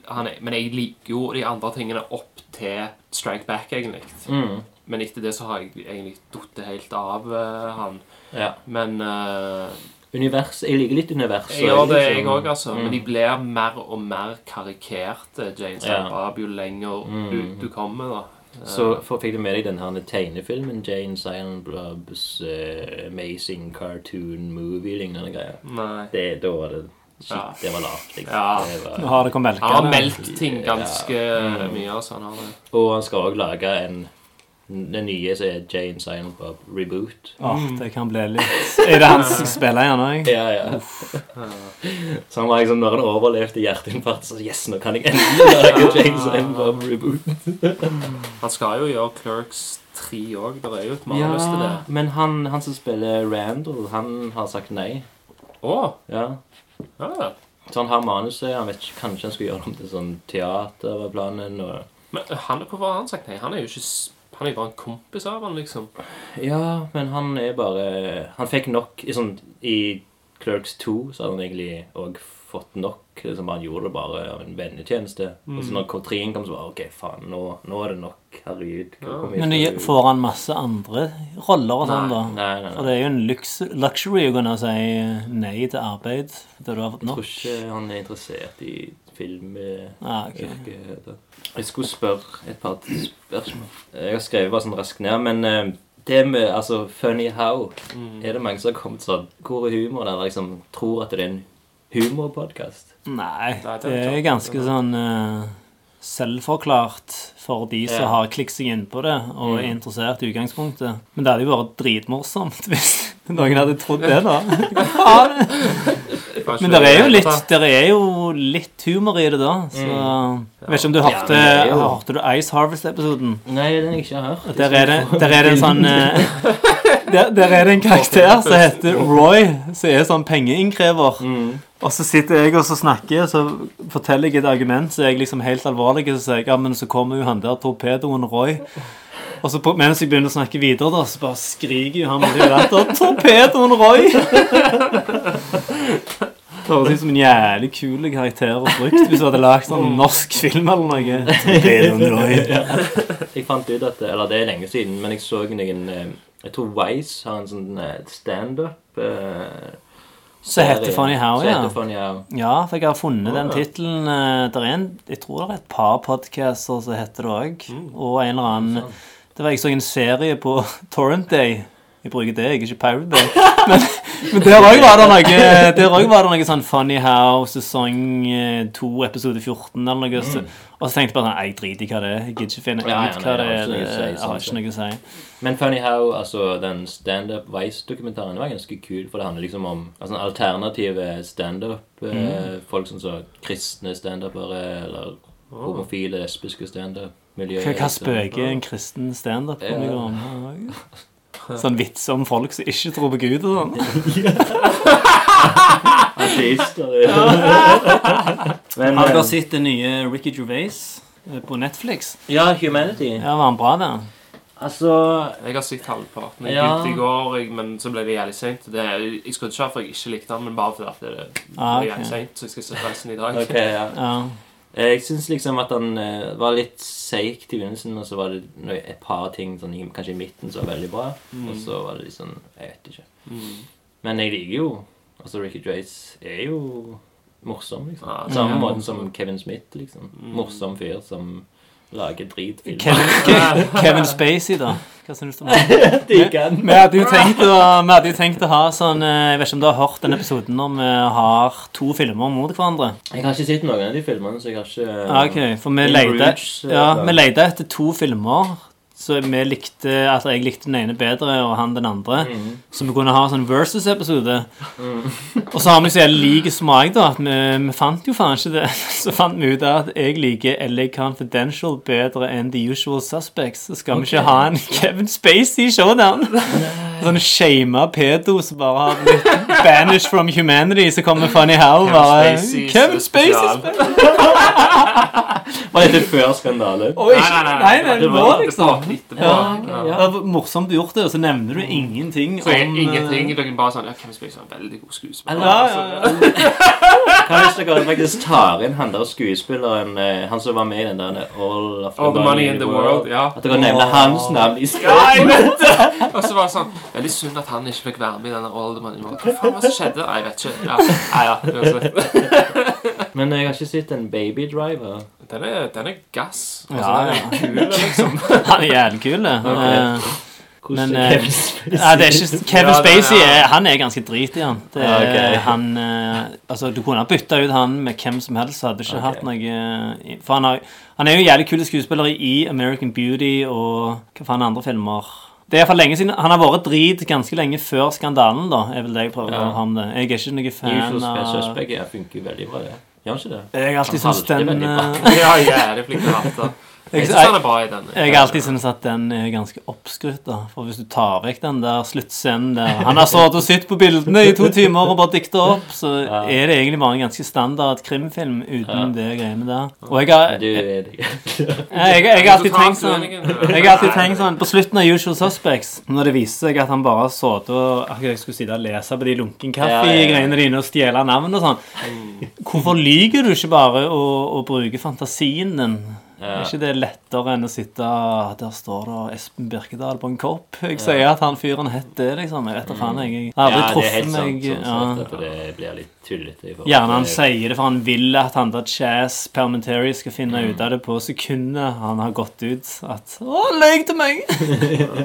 S2: han er Men jeg liker jo de andre tingene opp til Strike Back, egentlig.
S1: mm.
S2: Men etter det så har jeg egentlig datt helt av uh, han.
S1: Ja.
S2: Men uh,
S1: Univers Jeg liker litt universet.
S2: Jeg gjør det, jeg
S1: liksom.
S2: òg, altså. Men de
S1: Mm.
S2: blir mer og mer karikerte, Jane Silent
S1: Ja.
S2: Jo lenger
S1: Mm.
S2: du, du kommer, da.
S1: Så for, fikk du med deg den her tegnefilmen Jane Silent Blobs uh, Amazing Cartoon Movie-lignende greier?
S2: Nei.
S1: Det, da var det shit,
S2: Ja.
S1: Det var lavt. Liksom.
S2: Ja.
S1: Det
S4: Nå
S1: var,
S4: har dere melka
S2: Han har melkt ting ganske
S1: Ja. Mm.
S2: mye, altså. Han har det.
S1: og han skal òg lage en Den nye som er Jane Silent Bob Reboot.
S4: Åh, det kan bli litt Er det han som spiller spille igjen òg?
S1: Ja, ja. Så han var liksom, når han overlevde hjerteinfarkt, så yes, nå kan jeg endelig lage Jane Silent Bob Reboot.
S2: Han skal jo gjøre Clerks 3 òg. Det er jo et manus til det.
S1: men han, han som spiller Randall, han har sagt nei.
S2: Å!
S1: Ja.
S2: Ah.
S1: Så han har manuset. Han vet ikke, Kanskje han skulle gjøre det om til sånn teater, var planen. Og...
S2: Men eh, han, hvorfor har han sagt nei? Han er jo ikke Han er bare en kompis av han, liksom.
S1: Ja, men han er bare Han fikk nok I, sånn, i Clerks 2 så hadde han egentlig òg fått nok. Liksom, han gjorde det bare av en vennetjeneste. Og så når treen kom, så var OK, faen, nå, nå er det nok. Herregud. Ja.
S4: Men
S1: du-
S4: får han masse andre roller og sånn, da?
S1: Nei, nei, nei.
S4: For det er jo en lux luxury å kunne si nei til arbeid da du har fått nok.
S1: Jeg tror ikke han er interessert i film. eh,
S4: Ah, okay.
S1: heter. Jeg skulle spørre et par spørsmål. Jeg har skrevet bare sånn raskt ned, men eh, det med altså Funny How Er det mange som har kommet sånn Hvor er humoren? Eller liksom tror at det er en humorpodkast?
S4: Nei,
S2: det
S4: det
S2: er
S4: er ganske sånn uh, selvforklart for de som
S1: Ja.
S4: har klikket seg inn på det og er interessert i utgangspunktet. Men det hadde jo vært dritmorsomt hvis noen hadde trodd det, da.
S2: Kanskje
S4: Men det er jo litt, der er jo litt humor i det, da. Så jeg vet ikke om du hørte,
S1: ja, jo-
S4: hørte du Ice Harvest-episoden?
S1: Nei, den har jeg ikke hørt.
S4: Der er det, der er det en sånn eh, der, der er det en karakter som heter Roy, som er sånn pengeinnkrever.
S1: Mm.
S4: Og så sitter jeg og så snakker, og så forteller jeg et argument, så er jeg liksom helt alvorlig, så sier jeg ja, men så kommer jo han der torpedoen Roy. Og så på, mens jeg begynner å snakke videre, da, så bare skriker jo han latter. Torpedoen Roy! Det høres ut som en jævlig kul karakter å bruke hvis du hadde lagd en norsk film eller noe.
S1: Jeg fant ut at Eller det er lenge siden, men jeg så noen eh, Jeg tror Wise har en sånn eh, standup eh,
S4: Så heter. Funny How, ja.
S1: Funny How.
S4: Ja, for jeg har funnet den tittelen. en, Jeg tror det er et par podcaster som heter det òg. Og en eller annen Det var Jeg så en serie på Torrent Day. Jeg bruker det, jeg er ikke Pirate. Men, men der òg var det noe Der også var det noe sånn Funny How sesong eh, 2, episode 14 eller noe. Så, og så tenkte jeg bare sånn Jeg driter i hva det er. Jeg gidder ikke finne
S1: ut Ja, ja,
S4: hva
S1: det
S4: er. Det har ikke noe å si.
S1: Men Funny How, altså den standup Vice-dokumentaren, var ganske kul. For det handler liksom om altså, alternative standup. Mm. folk som så kristne standupere, eller homofile, lesbiske standup-miljøer.
S4: Hva, spøker en kristen standup-komiker om? Sånn vitser om folk som ikke tror på Gud og sånn.
S1: Ateister.
S4: Har dere
S1: eh,
S4: sett det nye Ricky Gervais eh, på Netflix?
S1: Ja, Humanity.
S4: Ja, Var han bra, der?
S1: Altså
S2: Jeg har sett halvparten. Jeg
S1: Ja.
S2: begynte i går, jeg, men så ble det jævlig seint. Jeg skulle ikke ha for jeg ikke likte den, men bare fordi det ble
S4: Ah, okay.
S2: jævlig sent, så jeg skal se resten i dag.
S1: Ok, ja.
S4: Ja.
S1: Eh, Jeg syns liksom at han eh, var litt seig til begynnelsen, og så var det et par ting sånn, kanskje i midten som var veldig bra. Og så var det sånn Jeg vet ikke.
S2: Mm.
S1: Men jeg liker jo Altså, Ricky Drace er jo morsom, liksom.
S2: Ja,
S1: Samme
S2: ja.
S1: måten som Kevin Smith, liksom. Morsom fyr som lager dritfilmer.
S4: Kevin, Kevin Spacey, da? Hva syns du om det? Vi hadde jo tenkt å, vi hadde jo tenkt å ha sånn eh, Jeg vet ikke om du har hørt den episoden når vi har to filmer mot hverandre?
S1: Jeg har ikke sett noen av de filmene, så jeg har ikke
S4: Ja, ok, For vi leide,
S1: eh,
S4: ja, vi leide etter to filmer. Så vi likte Altså jeg likte den ene bedre, og han den andre.
S1: Mm.
S4: Så vi kunne ha sånn versus-episode. Og så har vi så jævlig lik smak, da, at vi, vi fant jo faen ikke det. Så fant vi ut at jeg liker LA Confidential bedre enn The Usual Suspects. Så skal vi ikke ha en Kevin Spacey showdown. Sånn shama pedo som bare har blitt banished from humanity, så kommer Funny How bare
S2: Spacey
S4: Kevin Spacey.
S1: Var dette før skandalen?
S4: Oi, nei, nei, nei, det var liksom
S2: Etterpå.
S4: ja,
S2: Ja.
S4: Det var morsomt du gjort det, og så nevner du ingenting
S2: Så jeg,
S4: om
S2: ingenting.
S4: eh,
S2: Dere bare sånn Ja, hvem Spacey er en veldig god skuespiller.
S4: Ja, ja, ja.
S1: Hva hvis dere faktisk tar inn han der skuespilleren eh, Han som var med i den der All of the,
S2: All the money in the world. Ja.
S1: At dere nevner hans navn i
S2: det! Og så var det sånn Veldig synd at han ikke fikk være med i denne All the Money in the World. Hva faen var det som skjedde? Nei, jeg vet ikke. Ja, ja, ja.
S1: Men jeg har ikke sett en Baby Driver.
S2: Den er, den er gass. Altså,
S4: Ja,
S2: den er kul, liksom.
S4: Han er jævlig kul. Okay.
S1: Hvordan
S4: Men,
S1: er
S4: eh,
S1: Kevin Spacey?
S4: Ja, det er ikke, Kevin Spacey er, han er ganske drit i han. Det er,
S1: Ja,
S4: han eh, altså, du kunne ha bytta ut han med hvem som helst. så Hadde ikke
S1: okay.
S4: hatt noe For han, har, han er jo jævlig kul skuespiller i American Beauty og hva faen andre filmer. Det er for lenge siden Han har vært drit ganske lenge før skandalen, da. Er vel det jeg prøver
S1: Ja.
S4: å ha om det. Jeg er ikke noe fan
S1: Usual
S4: av
S1: Suspect funker veldig bra, det. Gjør han ikke det?
S4: Jeg har alltid syntes den eh,
S2: Ja, jævlig flink til å hate. Jeg jeg.
S4: Jeg har alltid syntes at den er ganske oppskrytt. For hvis du tar vekk den der sluttscenen der Han har stått og sett på bildene i to timer og bare dikta opp, så er det egentlig bare en ganske standard krimfilm uten det greiene der. Og jeg har, jeg, har alltid tenkt sånn jeg har alltid tenkt sånn, På slutten av Usual Suspects, når det viser seg at han bare har sittet og akkurat jeg skulle sitte og lese på de lunken
S1: Ja, ja, ja.
S4: kaffe-greiene dine og stjele navn og sånn Hvorfor lyver du ikke bare og, og bruker fantasien din? Er ikke det lettere enn å sitte Der står det Espen Birkedal på en kopp. Jeg sier at han fyren het det, liksom. Jeg vet da faen, jeg. Har aldri
S1: Ja,
S4: truffet meg
S1: Sånn
S4: ja.
S1: sett, at det blir litt tullete.
S4: Gjerne han sier det, for han vil at han der Chaz Permentary skal finne
S1: Mm.
S4: ut av det på sekundet han har gått ut. At 'Å, løy til meg!'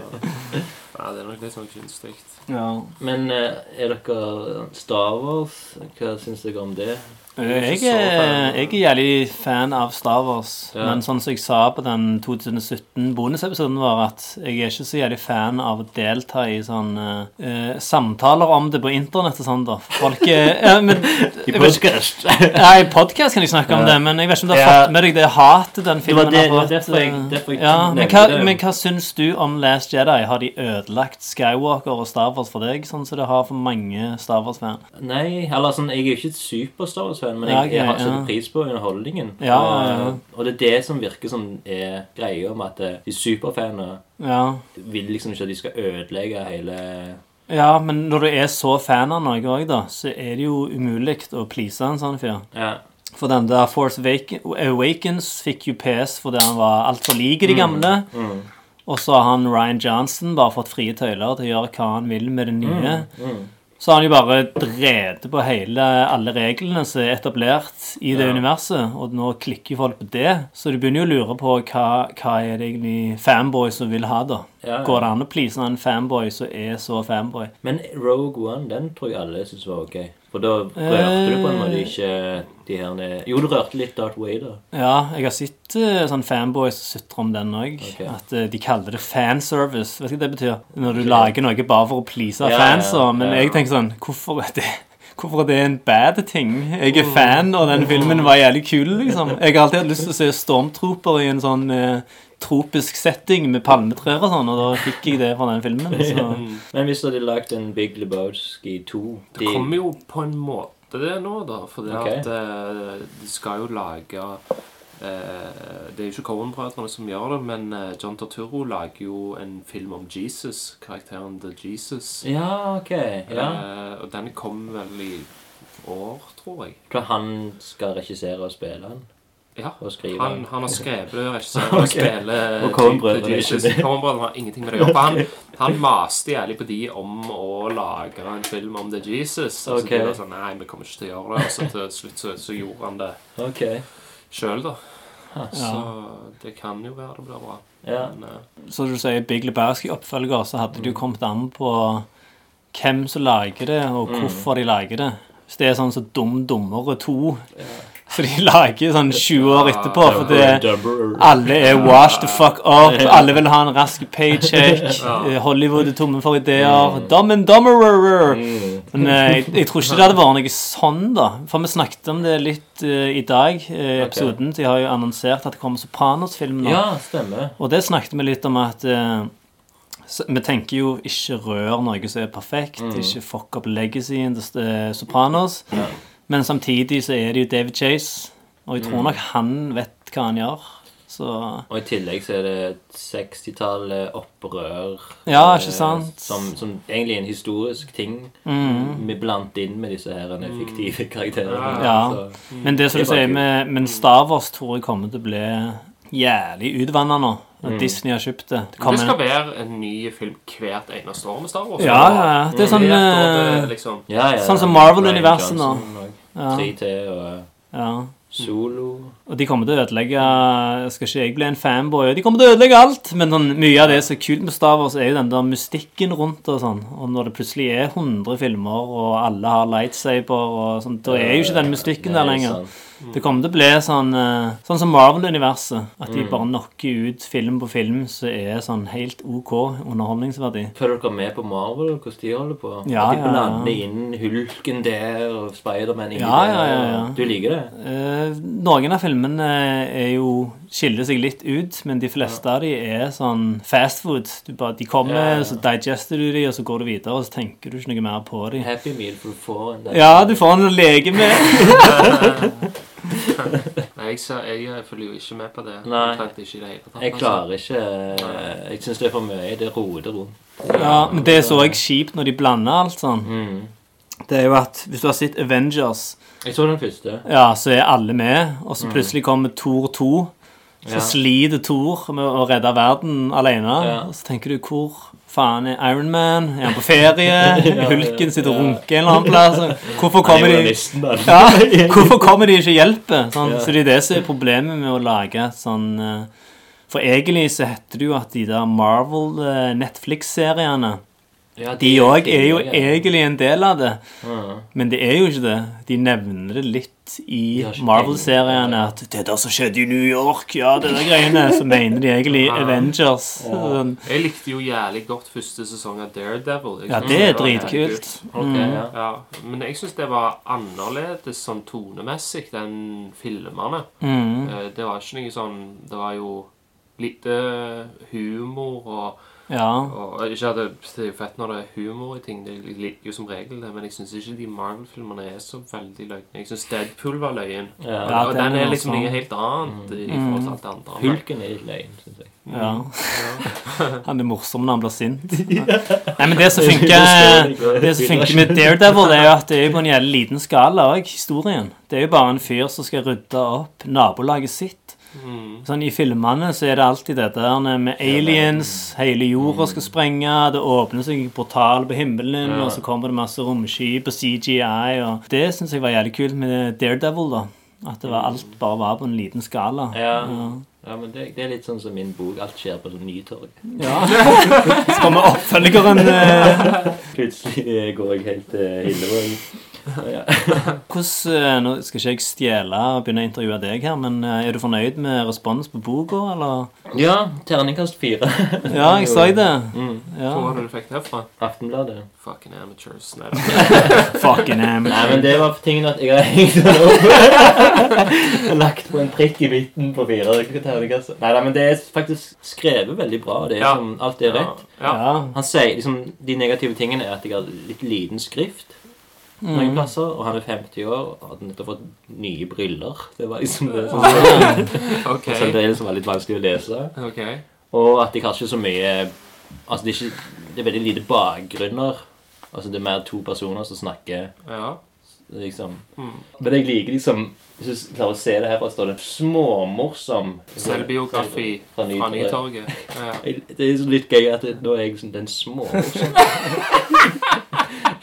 S2: Ja, det er nok litt sånn kunstig.
S4: Ja.
S1: Men eh, er dere Star Wars? Hva syns dere om det?
S4: Jeg
S2: så
S4: er, jeg er jævlig fan av Star Wars,
S1: Ja.
S4: men sånn som jeg sa på den 2017 bonusepisoden vår, at jeg er ikke så jævlig fan av å delta i sånn uh, samtaler om det på internett og sånn, da. Folk er ja, men,
S1: I
S4: podkast.
S1: podcast.
S4: Ja, I podkast kan jeg snakke om det, men jeg vet ikke om du har fått med deg det hatet den
S1: Det
S4: filmen
S1: var det-
S4: har fått.
S1: jeg-
S4: eh,
S1: jeg
S4: ja, men, hva,
S1: det.
S4: men hva syns du om Last Jedi? Har de ødelagt Skywalker og Star Wars for deg, sånn som det har for mange Star Wars-fan?
S1: Nei, eller sånn, jeg er jo ikke et super-Star Wars-fan, men jeg, jeg har satt
S4: ja.
S1: pris på underholdningen.
S4: Ja, ja, ja.
S1: Og, og det er det som virker som er greia med at eh, de superfanene
S4: Ja.
S1: vil liksom ikke at de skal ødelegge hele
S4: ja, men når du er så fan av noe òg, da, så er det jo umulig å please en sånn fyr.
S1: Ja.
S4: For den der Force Awak- Awakens fikk jo PS fordi han var altfor lik de gamle.
S1: Mm.
S4: Og så har han Ryan Johnson bare fått frie tøyler til å gjøre hva han vil med det nye.
S1: Mm.
S4: Så har han jo bare drevet på hele, alle reglene som er etablert i det
S1: Ja.
S4: universet, og nå klikker folk på det. Så du begynner jo å lure på hva, hva er det egentlig fanboy som vil ha, da.
S1: Ja, ja.
S4: Går det an å please en fanboy som er så fanboy?
S1: Men Rogue One, den tror jeg alle syns var ok. For da rørte du på en måte
S4: Eh.
S1: ikke de her ned- Jo, du rørte litt Darth Vader.
S4: Ja, jeg har sett uh, sånn fanboys sutre om den òg.
S1: Okay.
S4: At eh, de kaller det fanservice. Vet du hva det betyr? Når du lager noe bare for å please
S1: Ja,
S4: fans.
S1: ja,
S4: Men
S1: ja.
S4: jeg tenker sånn Hvorfor er det Hvorfor er det en bad ting? Jeg er fan, og den filmen var jævlig kul, liksom. Jeg har alltid hatt lyst til å se Stormtrooper i en sånn eh, tropisk setting med palmetrær og sånn, og da fikk jeg det fra den filmen. Så.
S1: Men hvis du hadde lagd en Big Lebowski 2
S2: Det kommer jo på en måte det nå, da. For det
S1: okay.
S2: at eh, de skal jo lage eh, Det er jo ikke Cohen-brødrene som gjør det, men eh, John Torturo lager jo en film om Jesus. Karakteren The Jesus.
S1: Ja, ok. Ja.
S2: Og den kommer vel i år, tror jeg.
S1: Hva han skal regissere og spille den.
S2: Ja.
S1: Og
S2: Han, han har skrevet det, regissert og
S1: Ok.
S2: spiller
S1: Og Coen-brødrene
S2: har ingenting med det å gjøre. Han, han maste jævlig på de om å lage en film om The Jesus. Og så
S1: okay.
S2: de var sånn, nei, vi kommer ikke til å gjøre det. Og så til slutt så, så gjorde han det
S1: okay.
S2: sjøl, da.
S1: Ja.
S2: Så det kan jo være det blir bra.
S1: Ja.
S2: Men, uh,
S4: Så du sier Big Lebowski-oppfølger, så hadde du kommet an på hvem som lager det, og hvorfor de lager det. Hvis det er sånn som Dum Dummere 2, så de lager sånn 20 år etterpå fordi alle er washed the fuck up, alle vil ha en rask paycheck, eh, Hollywood er tomme for ideer, Dumb and Dummerer. Men eh, jeg, jeg tror ikke det hadde vært noe sånn, da. For vi snakket om det litt uh, i dag, i episoden. De har jo annonsert at det kommer Sopranos-film nå.
S1: ja, stemmer.
S4: Og det snakket vi litt om at uh, Vi tenker jo ikke rør noe som er perfekt. Ikke fuck up legacyen til Sopranos'. Sopranos. Men samtidig så er det jo David Chase, og jeg tror nok han vet hva han gjør. Så
S1: Og i tillegg så er det et 60-tall eh, opprør.
S4: Ja,
S1: eh,
S4: ikke sant?
S1: Som, som egentlig er en historisk ting.
S4: mm.
S1: Vi blant inn med disse her eh, fiktive karakterene.
S4: Ja.
S1: Så,
S4: Men det som
S1: Det
S4: du
S1: er
S4: sier med Men Star Wars tror jeg kommer til å bli jævlig utvanna nå. At Disney har kjøpt det. Det
S2: det skal være en ny film hvert eneste år med Star Wars.
S4: Ja, ja, ja. Det er sånn
S2: mm. det
S4: eh,
S2: liksom
S1: ja, ja,
S4: Sånn som Marvel-universet nå.
S1: Og 3T og. Solo.
S4: Og de kommer til å ødelegge Skal ikke jeg bli en fanboy? De kommer til å ødelegge alt! Men sånn, mye av det som er kult med Star Wars, er jo den der mystikken rundt og sånn. Og når det plutselig er 100 filmer, og alle har lightsaber og sånn, da er jo ikke den mystikken der lenger. Det kommer til å bli sånn eh, Sånn som Marvel-universet. At
S1: Mm.
S4: de bare knocker ut film på film som er sånn helt OK underholdningsverdi.
S1: Følger dere med på Marvel, hvordan de holder på?
S4: Ja,
S1: At de
S4: ja, ja.
S1: inn Hulken der og Spiderman inni
S4: Ja,
S1: der.
S4: ja, ja, ja.
S1: Du liker det?
S4: Eh, noen av filmene filmene er jo skiller seg litt ut, men de fleste av de er sånn fast food. Du bare, de kommer,
S1: Ja, ja.
S4: så digester du de, og så går du videre, og så tenker du ikke noe mer på de.
S1: Happy Meal, for du får en
S4: Ja, du får en å leke med.
S2: Nei, jeg, så, jeg følger jo ikke med på det.
S1: Nei.
S2: Jeg, ikke det tatt.
S1: Jeg
S2: altså.
S1: klarer ikke Jeg syns det er for mye. Det roter rundt.
S4: Ja, men det er så jeg kjipt når de blander alt sånn.
S1: Mm.
S4: Det er jo at hvis du har sett Avengers,
S1: Jeg så den første.
S4: ja, så er alle med, og så plutselig kommer Thor 2. Så
S1: Ja.
S4: sliter Thor med å redde verden alene.
S1: Ja.
S4: Og så tenker du hvor faen er Iron Man? Er han på ferie? Hulken sitter og runker en eller annen plass. Hvorfor kommer
S1: er
S4: de ja, Hvorfor kommer de ikke hjelper? Sånn. Så det er det som er problemet med å lage sånn eh, For egentlig så heter det jo at de der Marvel eh,
S1: Ja,
S4: De òg er jo egentlig en del av det. Men det er jo ikke det. De nevner det litt i Marvel-seriene. At 'det der som skjedde i New York', ja, det der greiene. Så mener de egentlig. Avengers. Sånn.
S2: Jeg likte jo jævlig godt første sesong av Daredevil.
S4: Ja, det er dritkult. Mm.
S1: ja.
S2: Ja, men jeg syns det var annerledes sånn tonemessig enn filmene.
S4: Mm.
S2: Eh, Det var ikke noe sånn Det var jo lite humor og,
S4: Ja.
S2: og Ikke at det, det er fett når det er humor i ting, det liker jo som regel det, men jeg syns ikke de Marvel-filmene er så veldig løgne. Jeg syns Deadpool var løyen.
S1: Ja.
S4: Ja,
S2: og
S4: den
S2: den
S4: er
S2: liksom noe helt annet i
S4: Mm.
S2: forhold til alt det andre.
S1: Hulken er litt løgn, syns jeg.
S4: ja.
S2: Ja.
S4: Han er morsom når han blir sint. Nei, men det som funker Det som funker med Daredevil, det er jo at det er på en jævlig liten skala òg, historien. Det er jo bare en fyr som skal rydde opp nabolaget sitt.
S2: Mm.
S4: Sånn I filmene så er det alltid det der med aliens, hele jorda skal sprenge, det åpner seg en portal på himmelen,
S1: Ja.
S4: og så kommer det masse romskip og CGI, og Det syns jeg var jævlig kult med Daredevil, da. At det var, alt bare var på en liten skala.
S1: Ja. Ja, men det, det er litt sånn som min bok. Alt skjer på sånn Nytorg.
S4: Ja. Så kommer oppfølgeren eh,
S1: Plutselig går jeg helt til Hillevåg. Ja.
S4: Hvordan, eh, Nå skal ikke jeg stjele og begynne å intervjue deg her, men eh, er du fornøyd med respons på boka, eller?
S1: ja, terningkast fire.
S4: Ja, jeg sa det.
S1: Mm.
S4: Ja.
S2: Hvor var det du fikk det fra?
S1: Aftenbladet.
S2: Fucking amateurs. Nei.
S4: Fucking amateurs.
S1: Nei, men det var tingen at jeg har hengt den opp. Lagt på en prikk i midten på fire terningkast. Nei da, men det er faktisk skrevet veldig bra. Det er
S2: Ja.
S1: som, alt er rett.
S2: Ja.
S4: Ja.
S1: Han sier liksom De negative tingene er at jeg har litt liten skrift noen
S4: Mm.
S1: plasser. Og han er 50 år og hadde nettopp fått nye briller. Det var liksom det som
S2: Ok.
S1: Så det liksom var litt vanskelig å lese.
S2: ok.
S1: Og at de har ikke så mye Altså, det er, ikke, det er veldig lite bakgrunner. Altså, det er mer to personer som snakker,
S2: Ja.
S1: liksom.
S2: Mm.
S1: Men jeg liker liksom Hvis du klarer å se det her, fra det småmorsom
S2: Selvbiografi
S1: Fra Nytorget.
S2: Ja.
S1: Det er litt gøy at det, nå er jeg sånn den småmorsom.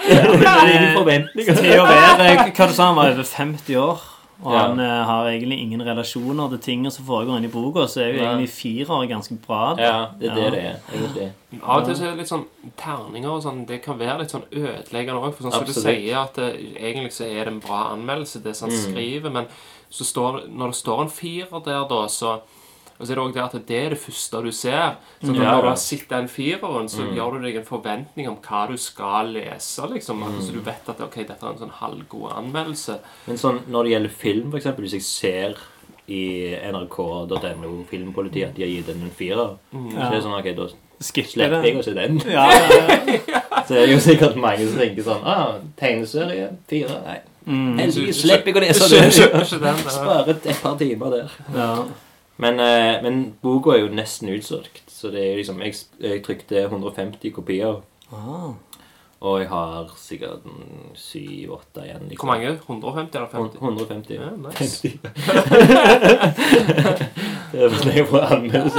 S1: er ingen forventninger.
S4: Hva du sa han var over 50 år, og
S1: Ja.
S4: han eh, har egentlig ingen relasjoner til ting som foregår inni boka, så er jo
S1: ja.
S4: egentlig fire år ganske bra. da.
S1: Ja, det er det
S4: Ja.
S1: det er. egentlig.
S2: Av og til så er det litt sånn terninger og sånn Det kan være litt sånn ødeleggende òg. For sånn som du
S1: Absolutt.
S2: sier, at det, egentlig så er det en bra anmeldelse, det som han
S1: Mm.
S2: skriver, men så står, når det står en firer der, da, så og så er det også det at det er det første du ser. Så
S1: Ja,
S2: Når du har sett den fireren, så
S1: Mm.
S2: gjør du deg en forventning om hva du skal lese. liksom.
S1: Mm.
S2: Så du vet at ok, dette er en sånn halvgod anmeldelse.
S1: Men sånn, når det gjelder film, eksempel, hvis jeg ser i nrk.no Filmpolitiet at de har gitt den en firer, så er det sånn ok, da slipper jeg
S4: det.
S1: å se den.
S4: Ja, ja, ja.
S1: Så er det jo sikkert mange som tenker sånn ah, tegneserie, fire, nei.
S4: Mm.
S1: Slipper jeg å lese
S2: den.
S1: Sparer et par timer der.
S4: ja.
S1: Men, eh, men boka er jo nesten utsolgt. Så det er liksom Jeg, jeg trykte 150 kopier,
S4: Ah.
S1: og jeg har sikkert 7-8 igjen.
S2: Hvor mange? 150 eller 50?
S1: 150.
S2: Ja, nice.
S1: 50. det er fordi jeg får anmeldelse.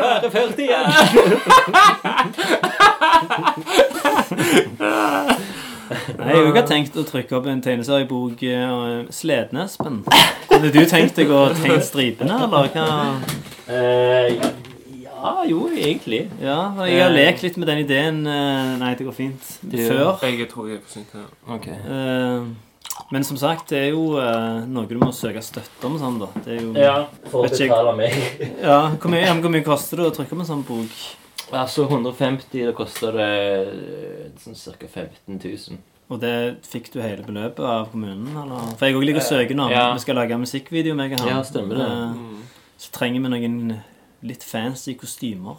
S1: Bare 40 igjen!
S4: Nei, Jeg har tenkt å trykke opp en tegneseriebok uh, Slednespen. Hadde du tenkt deg å tegne stripene, eller hva?
S1: Uh, ja, jo, egentlig.
S4: Ja, jeg har lekt litt med den ideen uh, Nei, det går fint.
S1: Det,
S4: Før.
S2: Jeg tror jeg er forsinket. ja.
S1: Ok.
S4: Eh, men som sagt, det er jo eh, noe du må søke støtte om. Sånn, da. Det er jo,
S1: Ja, for å
S4: ikke
S1: betale meg.
S4: Ja, hvor, mye, hvor mye koster det å trykke opp en sånn bok?
S1: Altså 150, da koster det eh, sånn ca. 15 000.
S4: Og det fikk du hele beløpet av kommunen? eller? For jeg òg å søke nå.
S1: ja.
S4: Vi skal lage musikkvideo, med han.
S1: Ja, stemmer det.
S4: Eh, Så trenger vi noen litt fancy kostymer.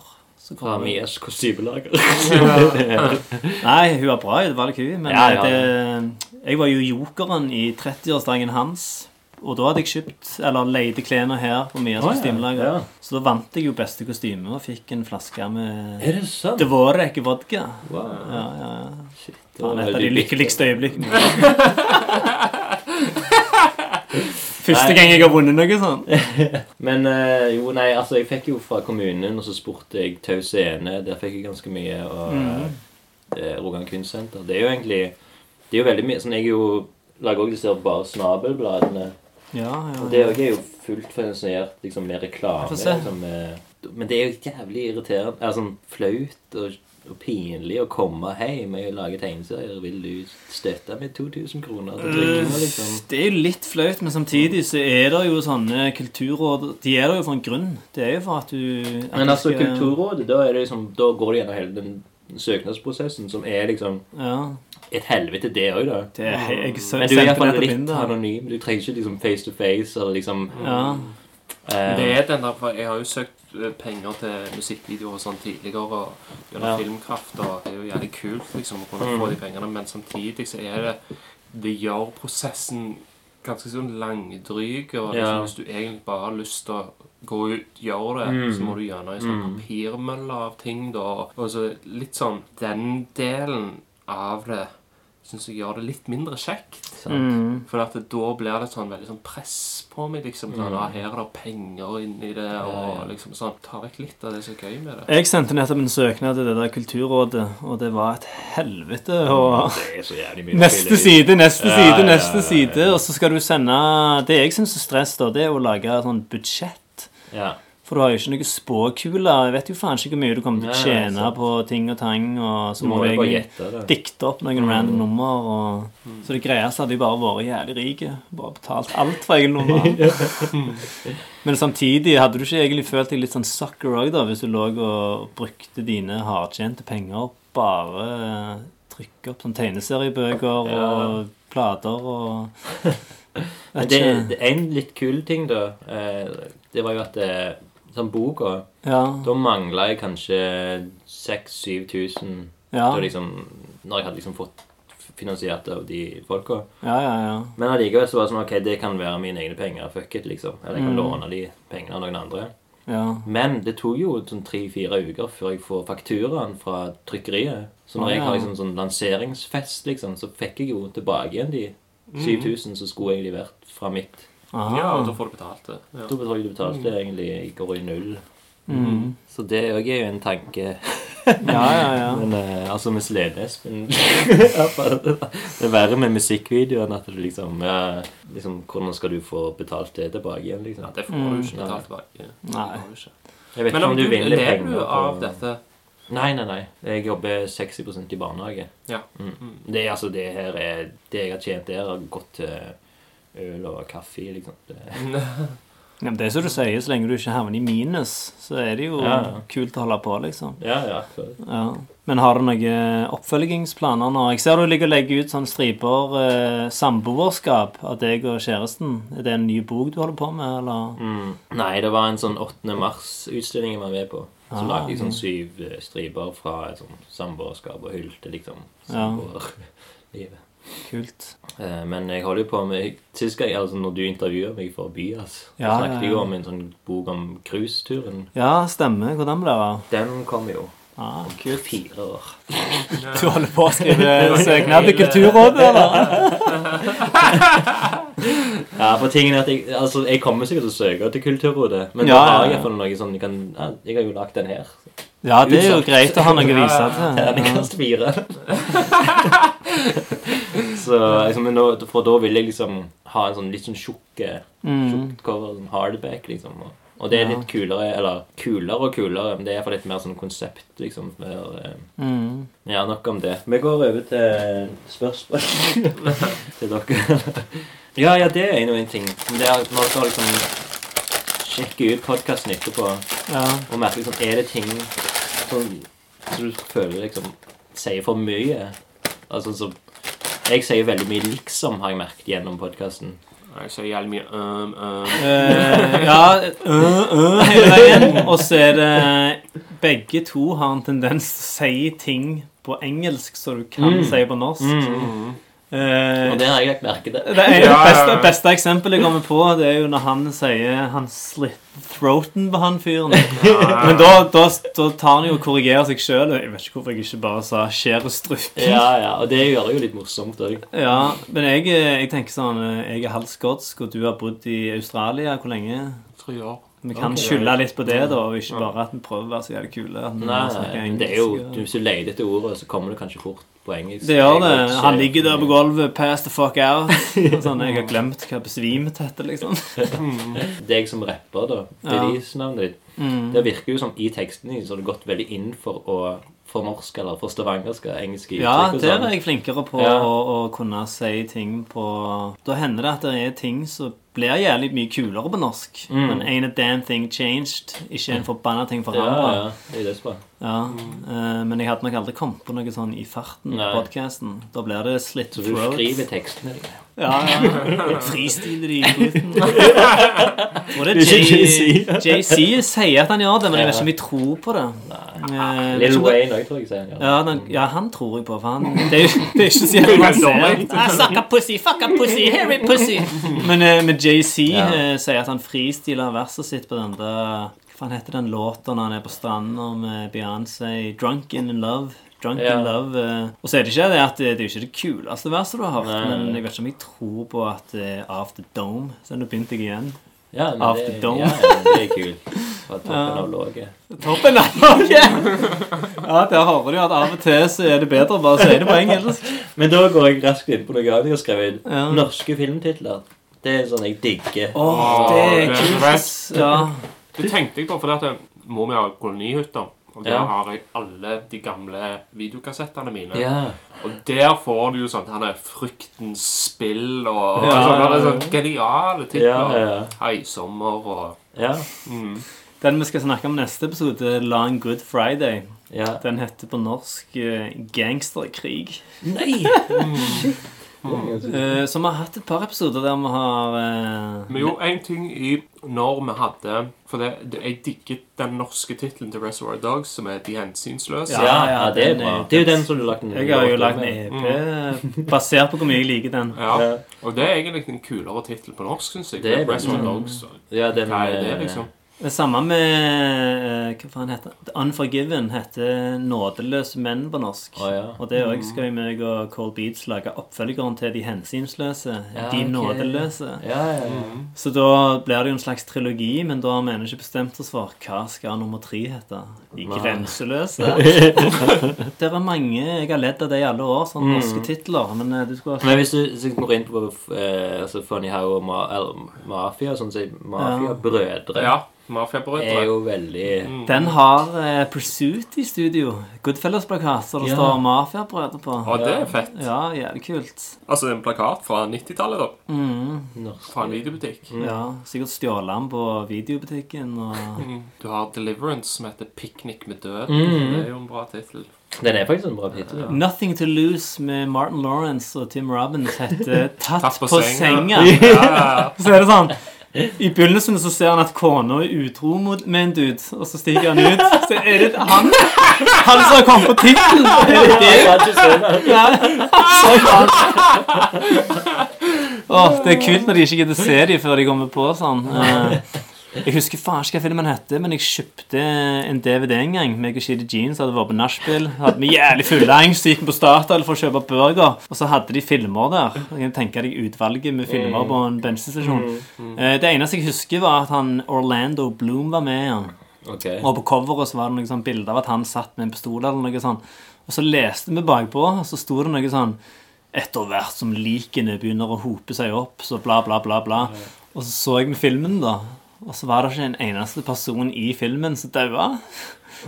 S4: Kommer-
S1: kostymelager.
S4: Nei, hun var bra i hun. Men
S1: Ja, ja.
S4: Det, jeg var jo jokeren i 30-årsdagen hans. Og da hadde jeg kjøpt, eller leide klærne her på Mias
S1: oh,
S4: kostymelager.
S1: Ja.
S4: Så da vant jeg jo beste kostyme og fikk en flaske med
S1: Er det sant?
S4: Dvorek vodka.
S1: Wow.
S4: Ja, ja, ja.
S1: Shit, det var
S4: et av de lykkeligste øyeblikkene. Første gang jeg har vunnet noe sånt.
S1: Men eh, jo, nei, altså jeg fikk jo fra kommunen, og så spurte jeg Tau Scene. Der fikk jeg ganske mye. Og
S4: mm.
S1: eh, Rogan Kunstsenter. Det er jo egentlig Det er jo veldig mye sånn Jeg jo lager også disse bare snabelbladene.
S4: Ja, ja,
S1: Og det er jo fullt finansiert liksom, med reklame. Liksom, med, men det er jo jævlig irriterende. Er sånn flaut og, og pinlig å komme hjem og lage tegneserier. Vil du støtte med 2000 kroner trykking? Liksom?
S4: Det er jo litt flaut, men samtidig så er det jo sånne kulturråd De er der jo for en grunn. Det er jo for at du at
S1: Men altså,
S4: skal-
S1: Kulturrådet, da, det liksom, da går det gjennom hele den søknadsprosessen, som er liksom
S4: Ja.
S1: et helvete, det òg, da.
S4: Det er, jeg, så,
S1: Men du er iallfall litt
S4: Tinder.
S1: anonym. Du trenger ikke liksom face to face eller liksom
S4: Ja.
S1: Uh,
S2: Det er den der, for Jeg har jo søkt eh, penger til musikkvideoer og sånn tidligere og gjennom
S1: Ja.
S2: Filmkraft, og det er jo jævlig kult liksom å kunne få de pengene, men samtidig så er det Det gjør prosessen ganske sånn langdryg, og liksom,
S1: Ja.
S2: hvis du egentlig bare har lyst til å gå ut, gjør det,
S1: Mm.
S2: så må du gjerne i sånn papirmølle av ting, da. Og så litt sånn Den delen av det syns jeg gjør det litt mindre kjekt.
S1: sant?
S4: Mm.
S2: For at det, da blir det sånn veldig sånn press på meg. liksom sånn, ah, Her er det penger inni det, og
S1: ja.
S2: liksom sånn Ta vekk litt av det som er gøy med det.
S4: Jeg sendte nettopp en søknad til det der Kulturrådet, og det var et helvete. Og
S1: Det er så jævlig mye
S4: neste side, neste
S1: Ja,
S4: side,
S1: ja,
S4: neste
S1: ja,
S4: side. Og så skal du sende Det jeg syns er stress, da, det er å lage et sånt budsjett.
S1: Ja.
S4: For du har jo ikke noe spåkule. Jeg vet jo faen ikke hvor mye du kommer til å
S1: nei,
S4: tjene på ting og tang. Og så
S1: Du
S4: må
S1: må
S4: du
S1: gjette det.
S4: dikte opp noen random nummer. Og... Så det greieste hadde jo bare vært jævlig rike. Bare betalt alt for egen nummer. Men samtidig hadde du ikke egentlig følt deg litt sånn sucker òg, hvis du lå og brukte dine hardtjente penger bare eh, trykke opp sånn tegneseriebøker
S1: Ja.
S4: og plater og
S1: Men det, det er en litt kul ting, da. Eh, det var jo at eh, sånn boka
S4: Ja.
S1: Da mangla jeg kanskje 6000-7000
S4: Ja.
S1: liksom, Når jeg hadde liksom fått finansiert av de folka.
S4: Ja, ja, ja.
S1: Men allikevel så var det sånn ok, det kan være mine egne penger. Fuck it, liksom. Eller jeg kan
S4: Mm.
S1: låne de pengene av noen andre.
S4: ja.
S1: Men det tok jo sånn tre-fire uker før jeg får fakturaen fra trykkeriet. Så når
S4: Å,
S1: jeg har liksom sånn lanseringsfest, liksom, så fikk jeg jo tilbake igjen de 7000 som skulle egentlig vært fra mitt.
S4: Aha.
S2: Ja, og da får du betalt det. Ja.
S1: Da betaler du betalt det egentlig går i null.
S4: Mm.
S1: Så det òg er jo en tanke.
S4: Ja, ja, ja.
S1: Men uh, altså med Slenes men Det er verre med musikkvideoen at du liksom, ja, liksom Hvordan skal du få betalt det tilbake igjen, liksom?
S2: Ja, det får du ikke
S1: Mm.
S2: betalt tilbake.
S4: Nei.
S1: Jeg vet
S2: Men
S1: ikke
S2: om
S1: om
S2: du
S1: du vinner penger
S2: du
S1: på
S2: dette
S1: Nei, nei, nei. Jeg jobber 60% i barnehage.
S2: Ja.
S1: Mm. Det, altså, det her er Det jeg har tjent der, har gått til øl og kaffe, liksom. Det,
S4: Ja, det er som du sier, så lenge du ikke havner i minus, så er det jo
S1: Ja, ja.
S4: kult å holde på, liksom.
S1: ja, ja.
S4: Ja. Men har du noen oppfølgingsplaner nå? Jeg ser du ligger og legger ut sånn striper eh, samboerskap av deg og kjæresten. Er det en ny bok du holder på med, eller?
S1: mm. Nei, det var en sånn 8. mars-utstilling jeg var med på. Så
S4: Ah,
S1: lagde jeg sånn syv eh, striper fra et sånn samboerskap og hylte liksom
S4: Ja.
S1: samboerlivet.
S4: Kult.
S1: Eh, Men jeg holder jo på med Sist gang, altså når du intervjuet meg for Byas,
S4: Ja,
S1: snakket jeg jo om en sånn bok om cruiseturen.
S4: Ja, stemmer. Hvordan ble det?
S1: Den kom jo
S4: Ah,
S1: kult. fire år.
S4: du holder på å skrive søknad til Kulturrådet, eller?
S1: Ja, for tingen er at jeg, altså, jeg kommer sikkert til å søke til Kulturrådet, men
S4: Ja,
S1: da har jeg
S4: ja.
S1: i hvert fall noe sånn Jeg, kan, ja, jeg har jo lagd den her.
S4: Ja, det er jo greit å ha noe å vise til. Ja.
S1: Terningkast fire. så liksom, nå, For da vil jeg liksom ha en sånn litt sånn tjukk eh,
S4: Mm.
S1: cover, sånn hardback, liksom. Og, og det er litt kulere, eller kulere og kulere, men det er iallfall litt mer sånn konsept, liksom. Mer, eh,
S4: Mm.
S1: ja, nok om det. Vi går over til spørsmål til dere. ja, ja, det er jo en ting. Men det er når dere liksom sjekke ut podkasten etterpå
S4: Ja.
S1: og merke liksom, er det ting som, som du føler liksom sier for mye? Altså så Jeg sier veldig mye 'liksom', har jeg merket gjennom podkasten.
S2: Jeg sier jævlig mye um, um.
S4: Uh, ja, uh, uh, hele veien. Og så er det Begge to har en tendens til å si ting på engelsk som du kan si på norsk. Eh,
S1: Og det har jeg lagt merke til.
S4: det er
S2: Ja,
S4: beste, beste eksempelet jeg kommer på, det er jo når han sier Han slitt throaten på han fyren. Men da, da, da tar han jo og korrigerer seg sjøl. Jeg vet ikke hvorfor jeg ikke bare sa 'skjær og strup'.
S1: Ja, ja, Og det gjør det jo litt morsomt òg.
S4: Ja, men jeg, jeg tenker sånn eh, Jeg er halvt skotsk, og du har bodd i Australia. Hvor lenge?
S2: Tre år.
S4: Vi kan
S1: okay,
S4: skylde litt på det, da, og ikke bare at vi prøver å være så jævlig kule.
S1: Nei,
S4: men
S1: nei, det er jo Hvis du leter etter ordet, så kommer det kanskje fort på engelsk.
S4: Det gjør det. Han ligger der på gulvet, pass the fuck out. Sånn, Jeg har glemt hva besvimet heter, liksom.
S1: Deg som rapper, da.
S4: Ja.
S1: Release-navnet ditt.
S4: Mm.
S1: Det virker jo som i teksten din så har du gått veldig inn for å fornorske eller for stavangerske engelske uttrykk. Ja,
S4: der
S1: sånn.
S4: er jeg flinkere på
S1: Ja.
S4: å, å kunne si ting på Da hender det at det er ting som blir jævlig mye kulere på norsk.
S1: Mm.
S4: Men ain't a damn thing changed. Ikke en forbanna ting forandra.
S1: ja, ja, det er.
S4: Ja, eh, men jeg hadde nok aldri kommet på noe sånn i farten på podkasten. Da blir det slitt
S1: Så du
S4: throat.
S1: skriver tekstene dine.
S4: Ja, ja. Fristiler i gutten. Og det
S1: er ikke
S4: er J- JC sier at han gjør det, men jeg vet ikke om jeg tror på det. Eh, vet
S1: Lil
S4: ikke om-
S1: Wayne òg, tror jeg sier. Ja.
S4: Ja, den, ja, han tror jeg på, for han Det er jo det er ikke så jævlig avansert. Ah, Suck a pussy, fuck a pussy, hairy pussy. Men eh, med JC
S1: Ja.
S4: eh, sier at han fristiler verset sitt på den der Hva faen heter den låta når han er på stranda med Beyoncé? 'Drunken in Love'. Drunk
S1: Ja.
S4: in Love eh. Og så er det ikke det at det, det er jo ikke det kuleste verset du har hørt, men jeg vet ikke om jeg tror på at det er After Dome. Så nå begynte jeg igjen.
S1: Ja, men
S4: After
S1: det,
S4: Dawn.
S1: ja, det er kult. Fra toppen
S4: Ja.
S1: av låget.
S4: Toppen av Norge! Ja, der hører du at av og til så er det bedre å bare si det på engelsk.
S1: Men da går jeg raskt inn på noe annet jeg har skrevet.
S4: Ja.
S1: Norske filmtitler. Det er sånn jeg digger.
S4: Åh, det er
S2: det
S4: kult. Ja.
S2: Det tenkte jeg på, for det at må vi ha kolonihytter. Og der
S1: Ja.
S2: har jeg alle de gamle videokassettene mine.
S1: Ja.
S2: Og der får du jo sånn Han er Fryktens spill og
S4: Ja.
S2: sånn, han er sånn geniale titler.
S1: Ja, ja.
S2: Heisommer og
S1: Ja.
S2: mm.
S4: Den vi skal snakke om neste episode, er Long Good Friday,
S1: ja.
S4: den heter på norsk eh, Gangsterkrig.
S1: Nei!
S4: Eh, så vi har hatt et par episoder der vi har uh...
S2: Men jo, en ting i når vi hadde For det, det, jeg digget den norske tittelen til Reservoir Dogs, som er De hensynsløse.
S1: Ja, ja, det er bra. Det er jo den som du har lagt ned.
S4: Jeg har jo
S1: lagt
S4: ned EP mm. Basert på hvor mye jeg liker den.
S2: Ja. Og det er egentlig en kulere tittel på norsk, syns jeg.
S1: Det er
S2: Reservoir
S1: det.
S2: Dogs.
S1: Ja, den
S2: Hva er det, liksom?
S4: Det samme med eh, Hva faen heter det? The Unforgiven heter Nådeløse menn på norsk.
S1: Oh, ja.
S4: Og det òg skal jo meg og Cold Beats lage oppfølgeren til De hensynsløse.
S1: Ja,
S4: De
S1: okay.
S4: nådeløse.
S1: Ja, ja, ja.
S4: Så da blir det jo en slags trilogi, men da har vi ennå ikke bestemt oss for hva skal nummer tre hete. De
S1: Nei.
S4: grenseløse. det er mange Jeg har ledd av det i alle år, sånne norske titler. Men eh, du skulle ha
S1: Men hvis du, hvis du går inn på eh, altså Funny How og ma Mafia, sånn si Mafia-brødre,
S2: Ja.
S1: Er jo veldig
S2: Mm.
S4: Den har eh, Pursuit i studio. Goodfellows-plakat så det
S1: Ja.
S4: står Mafiabrødre på.
S2: Og det er fett.
S4: Ja, jævlig kult.
S2: Altså en plakat fra 90-tallet, da.
S4: Mm.
S2: Fra en videobutikk.
S4: ja, Sikkert stjålet den på videobutikken. Og...
S2: Mm. Du har Deliverance, som heter 'Piknik med døden'.
S1: Mm.
S2: Det er jo en bra tittel.
S1: Den er faktisk en bra tittel. Ja.
S4: Nothing to Lose med Martin Lawrence og Tim Robbins heter Tatt,
S2: Tatt
S4: på,
S2: på
S4: senga.
S2: senga. Ja,
S4: Så er det sånn I begynnelsen så ser han at kona er utro mot, med en dude, og så stiger han ut. Så er det han Han som har kommet på tittelen! Det det? Er kult når de ikke gidder se dem før de kommer på sånn. Jeg husker ikke hva filmen heter, men jeg kjøpte en DVD en gang. Meg og Shitty Jeans hadde vært på nachspiel. Hadde vi jævlig fylleangst, gikk på Statoil for å kjøpe burger. Og så hadde de filmer der. Jeg kan tenke deg utvalget med filmer på en bensinstasjon. Eh, Det eneste jeg husker, var at han Orlando Bloom var med igjen.
S1: Okay.
S4: Og på coveret så var det noen sånn bilder av at han satt med en pistol eller noe sånt. Og så leste vi bakpå, og så sto det noe sånn Etter hvert som likene begynner å hope seg opp, så bla, bla, bla, bla. Og så så jeg med filmen, da. Og så var det ikke en eneste person i filmen som daua.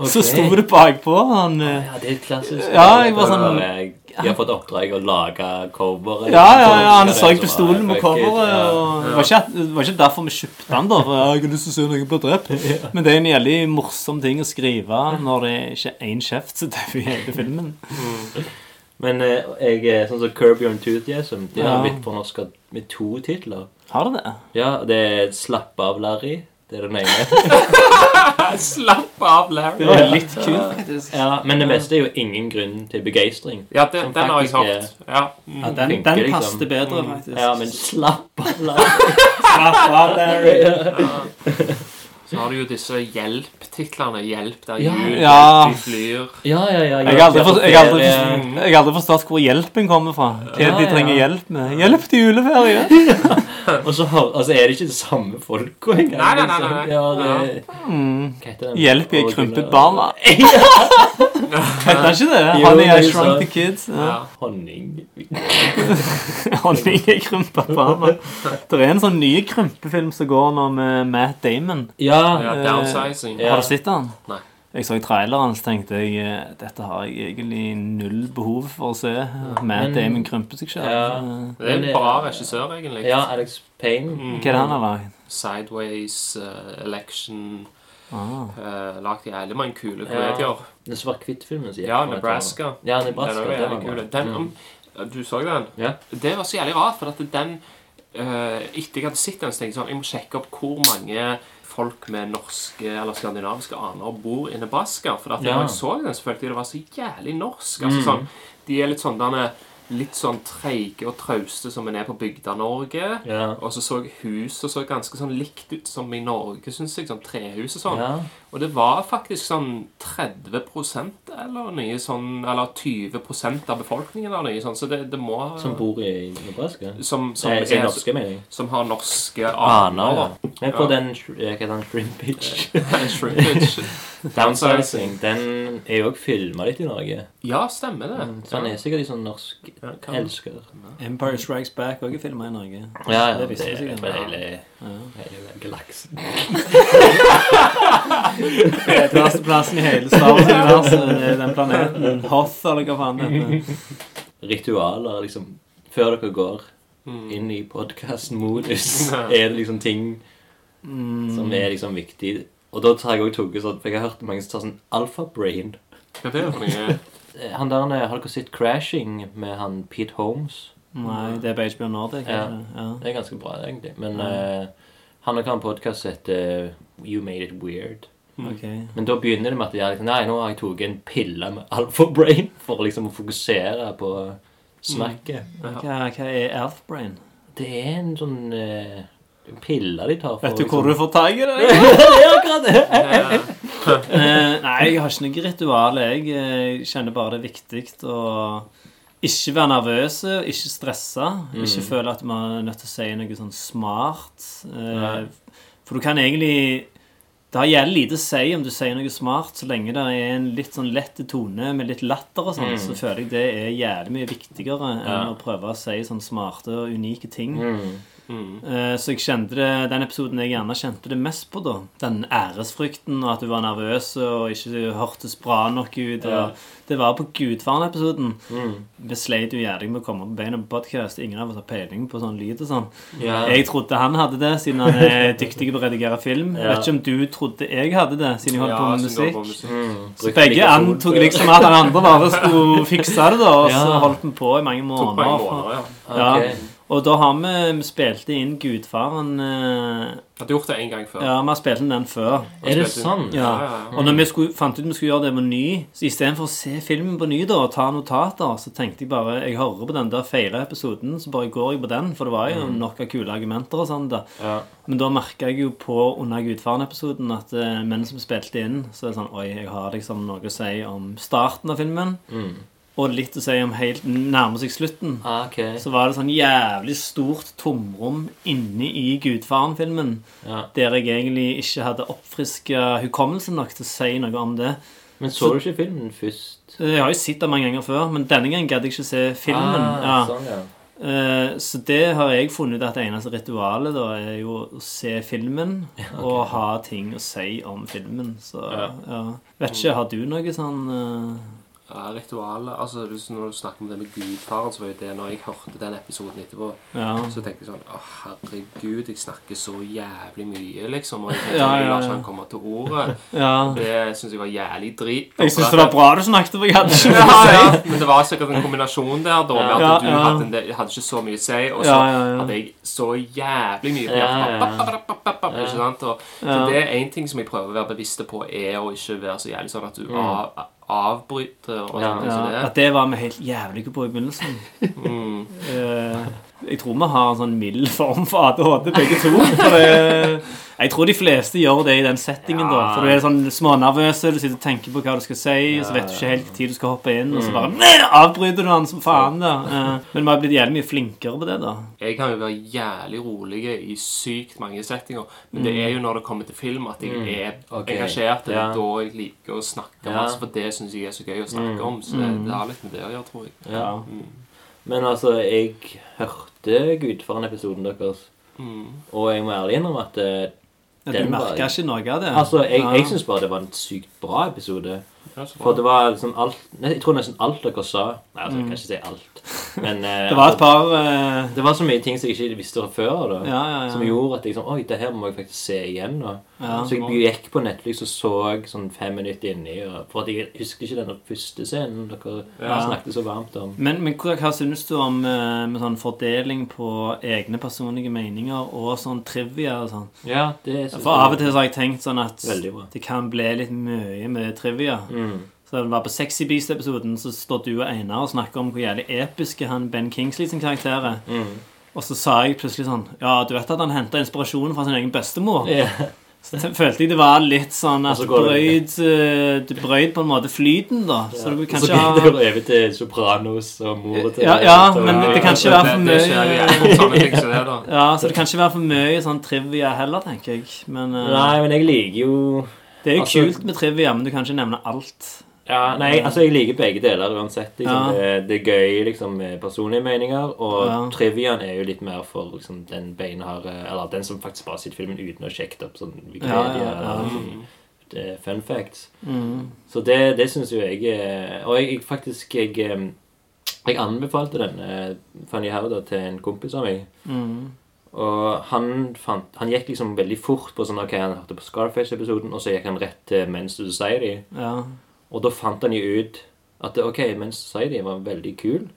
S4: Så sto det bakpå. Han ah,
S1: Ja, det er klassisk.
S4: Ja, jeg var sånn-
S1: De har fått oppdrag å lage coveret.
S4: Ja, ja, ja, han
S1: var
S4: på
S1: fuck it,
S4: coveret. Og det, var ikke, det var ikke derfor vi kjøpte den, da. For jeg har lyst til å se noen bli drept. Men det er en jævlig morsom ting å skrive når det ikke er én kjeft som dauer i hele filmen.
S1: Men eh, jeg er sånn som Curb Your Enthusiasm. De har
S4: Ja.
S1: blitt fornorska med to titler.
S4: Har du det?
S1: Ja, det er Slapp av, Larry. Det er den ene.
S2: Slapp av, Larry.
S4: Det er litt kult, faktisk.
S1: Ja, men det meste er jo ingen grunn til begeistring.
S2: Ja, den,
S1: Som
S2: den har jeg
S1: faktisk
S2: hørt. Ja. Mm.
S4: Ja, den,
S1: funker,
S4: den
S1: liksom.
S4: passer bedre, faktisk.
S1: Ja, men slapp av, Larry.
S4: Slapp av, Larry.
S2: Så har du jo disse hjelp-titlene. Hjelp der
S1: Ja.
S2: jul,
S4: Ja.
S2: de flyr.
S1: Ja, ja, ja.
S4: Jeg har aldri, for, jeg, aldri, jeg aldri forstått hvor hjelpen kommer fra. Hva
S1: Ja,
S4: de
S1: ja.
S4: trenger hjelp med. Hjelp til juleferie!
S1: Og så har- altså, er det ikke det samme folka engang.
S2: Nei, nei, nei,
S1: liksom.
S2: nei.
S1: Ja, det,
S4: Mm.
S1: hva heter den?
S4: Hjelp, jeg krympet barna. Heter den ikke det?
S1: Jo,
S4: Honey, I
S1: det er
S4: shrunk the kids. Ja.
S2: Ja.
S1: Honning.
S4: Honning, jeg krympet barna. Det er en sånn ny krympefilm som går nå med Matt Damon.
S1: Ja,
S2: Ja, downsizing.
S4: Har du sett den?
S2: Nei.
S4: Jeg så traileren, så tenkte jeg eh, dette har jeg egentlig null behov for å se. Matt
S1: Men-
S4: Damon krymper seg selv.
S1: Ja.
S4: Eh,
S2: Det er en bra regissør, egentlig.
S1: ja, Alex Payne.
S2: Mm.
S4: Hva er det han har lagd?
S2: Sideways, uh, Election
S4: Ah.
S2: uh, Lagd jævlig mange kule
S1: Ja.
S2: komedier.
S1: Den svart-hvitt-filmen sier jeg.
S2: Ja, Nebraska.
S1: Ja,
S2: Den
S1: Nebraska.
S2: er
S1: det var
S2: jævlig kul. Den,
S1: Mm.
S2: om, du så den?
S1: Ja.
S2: Det var så jævlig rart, for at den uh, Etter jeg hadde sett den, så tenkte jeg sånn Jeg må sjekke opp hvor mange folk med norske eller skandinaviske aner bor i Nebraska. For
S1: Ja.
S2: når jeg så den, så følte jeg det var så jævlig norsk. Altså
S1: Mm.
S2: sånn De er litt sånn denne, Litt sånn treige og trauste som en er på Bygda-Norge.
S1: Ja.
S2: Og så så huset så ganske sånn likt ut som i Norge, syns jeg. Sånn trehus og sånn.
S1: Ja.
S2: Og det var faktisk sånn 30% eller noe sånn Eller 20% av befolkningen eller noe sånn, Så det, det må
S1: Som bor i Nebraska?
S2: Som, som,
S1: Nei,
S2: er,
S1: norske, mener jeg.
S2: som har norske
S1: Aner,
S2: Ah,
S1: ja. Men på den sh- eh, Hva heter den? Shrimpage?
S2: Shrimpage.
S1: Downsizing. Den er jo også filma litt i Norge.
S2: Ja, stemmer det.
S1: Så han er sikkert i sånn norsk
S2: Ja,
S1: elsker.
S4: Empire Strikes Back også er filmet i Norge.
S1: Ja, ja.
S4: Det
S1: Det
S4: visste jeg
S1: er
S4: sikkert. Ja.
S1: hele galaksen.
S4: Plassen i hele Star Wars-universet er den planeten. Hoth, eller hva faen det heter.
S1: Ritualer, liksom. Før dere går
S2: Mm.
S1: inn i podkast-modus, er det liksom ting som er liksom viktig. Og da tar jeg også Tugge, for jeg har hørt mange som tar sånn alfa-brain.
S2: Hva er det for noe?
S1: Eh, Han der, har dere sett 'Crashing' med han Pete Holmes?
S4: Nei, det er på HBO Nordic.
S1: Ja.
S4: Ja.
S1: Det er ganske bra, egentlig. Men eh, han har en podkast som heter 'You Made It Weird'.
S4: Ok.
S1: Men da begynner det med at er liksom, Nei, nå har jeg tatt en pille med alfa-brain for liksom å fokusere på snakket.
S4: Hva, hva er alfabrain?
S1: Det er en sånn uh, pille de tar for
S4: Vet du
S1: liksom-
S4: hvor du får tak i det?
S1: Ja, akkurat det!
S4: Eh, nei, jeg har ikke noe ritual. Jeg jeg kjenner bare det er viktig å ikke være nervøs, ikke stresse. Ikke føle at man er nødt til å si noe sånn smart. Eh, for du kan egentlig Det har jævlig lite å si om du sier noe smart, så lenge det er en litt sånn lett tone med litt latter og sånn, så føler jeg det er jævlig mye viktigere enn
S1: Ja.
S4: å prøve å si sånn smarte og unike ting.
S1: Mm.
S2: Mm.
S4: Eh, Så jeg kjente det, den episoden jeg gjerne kjente det mest på, da. Den æresfrykten og at du var nervøs og ikke hørtes bra nok ut.
S1: Ja.
S4: Det var på Gudfaren-episoden.
S1: Mm.
S4: Vi sleit jo jævlig med å komme på beina på podkast. Ingen av oss har peiling på sånn lyd og sånn.
S1: Ja.
S4: Jeg trodde han hadde det, siden han er dyktig på å redigere film.
S1: Ja.
S4: Vet ikke om du trodde jeg hadde det, siden jeg holdt på med musikk.
S2: på musikk.
S1: Mm.
S4: Så begge antok liksom at han andre bare skulle fikse det, da. Og så holdt vi på i mange
S2: Tok mange
S4: måneder.
S2: måned, ja.
S4: Ja. Og da har vi spilt inn Gudfaren eh,
S2: Hadde gjort det en gang før.
S4: Ja, vi har spilt inn den før.
S1: Er det
S2: Spilte
S1: sånn?
S4: Ja.
S2: Ja, ja, ja.
S4: Og når vi skulle, fant ut vi skulle gjøre det på ny, så istedenfor å se filmen på ny da, og ta notater, så tenkte jeg bare Jeg hører på den der feile episoden, så bare går jeg på den. For det var jo nok av kule argumenter og sånn. da
S1: Ja.
S4: Men da merka jeg jo på under Gudfaren-episoden at eh, mens vi spilte inn, så er det sånn Oi, jeg har liksom noe å si om starten av filmen,
S1: Mm.
S4: Og litt å si om helt nærmer seg slutten.
S1: Ah, okay.
S4: Så var det sånn jævlig stort tomrom inne i Gudfaren-filmen.
S1: Ja.
S4: Der jeg egentlig ikke hadde oppfriska hukommelsen nok til å si noe om det.
S1: Men så du ikke filmen først?
S4: Jeg har jo sett den mange ganger før, men denne gangen gadd jeg ikke se filmen.
S1: Ah,
S4: ja.
S1: sånn, ja.
S4: Eh, Så det har jeg funnet ut at det eneste ritualet da er jo å se filmen og ha ting å si om filmen. Så
S1: Ja.
S4: ja. Vet ikke, har du noe sånn
S2: Ja, ritualet Altså, hvis- Når du snakker om det med gudfaren, så var jo det når jeg hørte den episoden etterpå,
S4: Ja.
S2: så tenkte jeg sånn Å, herregud, jeg snakker så jævlig mye, liksom. Og jeg, tenkte,
S4: Ja,
S2: ja,
S4: ja,
S2: lar ikke han komme til ordet.
S4: ja.
S2: Det syns jeg var jævlig drit.
S4: Jeg syns det var bra du snakket, for jeg hadde ikke noe å si.
S2: ja, men det var sikkert en kombinasjon der, da, med at
S4: Ja,
S2: du. Hadde, en del- hadde ikke så mye å si, og så
S4: Ja, ja, ja.
S2: hadde jeg så jævlig mye på
S1: Ja,
S2: hjertet. Ikke sant? Og, så det er én ting som jeg prøver å være bevisst på, er å ikke være så jævlig sånn at du
S1: Mm.
S2: av, avbryter og
S1: Ja.
S2: sånn.
S4: Ja, at det var vi helt jævlige på i begynnelsen.
S2: mm,
S4: Eh, jeg tror vi har en sånn mild form for ADHD, begge to. For det, jeg tror de fleste gjør det i den settingen. da For du er sånn smånervøse, du sitter og tenker på hva du skal si, og så vet du ikke helt når du skal hoppe inn, og så bare Nei, avbryter du han som faen. da Eh, Men vi har blitt jævlig mye flinkere på det, da.
S2: jeg kan jo være jævlig rolig i sykt mange settinger, men det er jo når det kommer til film at jeg er
S1: okay.
S2: engasjert. Det
S1: Ja.
S2: er da jeg liker å snakke
S1: Ja.
S2: masse, for det syns jeg er så gøy å snakke om. Så det, det har litt med det å gjøre, tror jeg.
S1: Ja. Men altså, jeg hørte Gudfaren-episoden deres,
S2: Mm.
S1: og jeg må ærlig innrømme at eh,
S4: Ja, du merka ikke noe av det?
S1: Altså, jeg,
S4: Ja.
S1: jeg syns bare det var en sykt bra episode. For det var liksom alt Jeg tror nesten alt dere sa Nei, altså, jeg kan ikke si alt. Men eh,
S4: Mm. Det var et par eh,
S1: det var så mye ting som jeg ikke visste fra før. da
S4: Ja, ja, ja.
S1: Som gjorde at jeg sånn Oi, det her må jeg faktisk se igjen. nå
S4: Ja.
S1: Så jeg gikk på Netflix og så sånn fem minutter inni. Og, for at jeg husker ikke denne første scenen dere
S2: Ja.
S1: snakket så varmt om.
S4: Men, men hva, hva synes du om eh, med sånn fordeling på egne personlige meninger og sånn trivia og sånn?
S1: Ja, det synes
S4: For av og til så har jeg tenkt sånn at
S1: Veldig bra.
S4: det kan bli litt mye med trivia.
S1: Mm.
S4: Så det var På Sexy Beast-episoden så står du og Einar og snakker om hvor jævlig episke han Ben Kingsley sin karakter er.
S1: Mm.
S4: Og så sa jeg plutselig sånn Ja, du vet at han henta inspirasjon fra sin egen bestemor?
S1: Yeah.
S4: Så te- følte jeg det var litt sånn at
S1: så
S4: brøyd, du brøyd på en måte flyten, da. Så du kan
S1: Så
S4: ikke
S1: det går over til Sopranos og mora til
S4: Ja, ja, men det kan ikke være for mye. Ja, så det kan ikke være for mye sånn trivia heller, tenker jeg. Men uh...
S1: Nei, men jeg liker jo
S4: det er jo
S1: altså-
S4: kult med trivia, men du kan ikke nevne alt.
S1: Ja, nei, altså jeg liker begge deler uansett. Liksom.
S4: Ja.
S1: Det, det er gøy liksom, med personlige meninger, og
S4: Ja.
S1: triviaen er jo litt mer for liksom, den beinharde Eller den som faktisk bare sitter filmen uten å sjekke opp sånn Wikipedia
S4: Ja, ja,
S1: eller sånn, det er fun facts.
S4: Mm.
S1: Så det, det syns jo jeg er Og jeg, jeg faktisk jeg, jeg anbefalte denne Fanny Herda til en kompis av meg.
S4: Mm.
S1: Og han, fant, han gikk liksom veldig fort på sånn Ok, han hørte på Scarface-episoden, og så gikk han rett til Men's Society.
S4: Ja.
S1: Og da fant han jo ut at ok, Men's Society var veldig kul,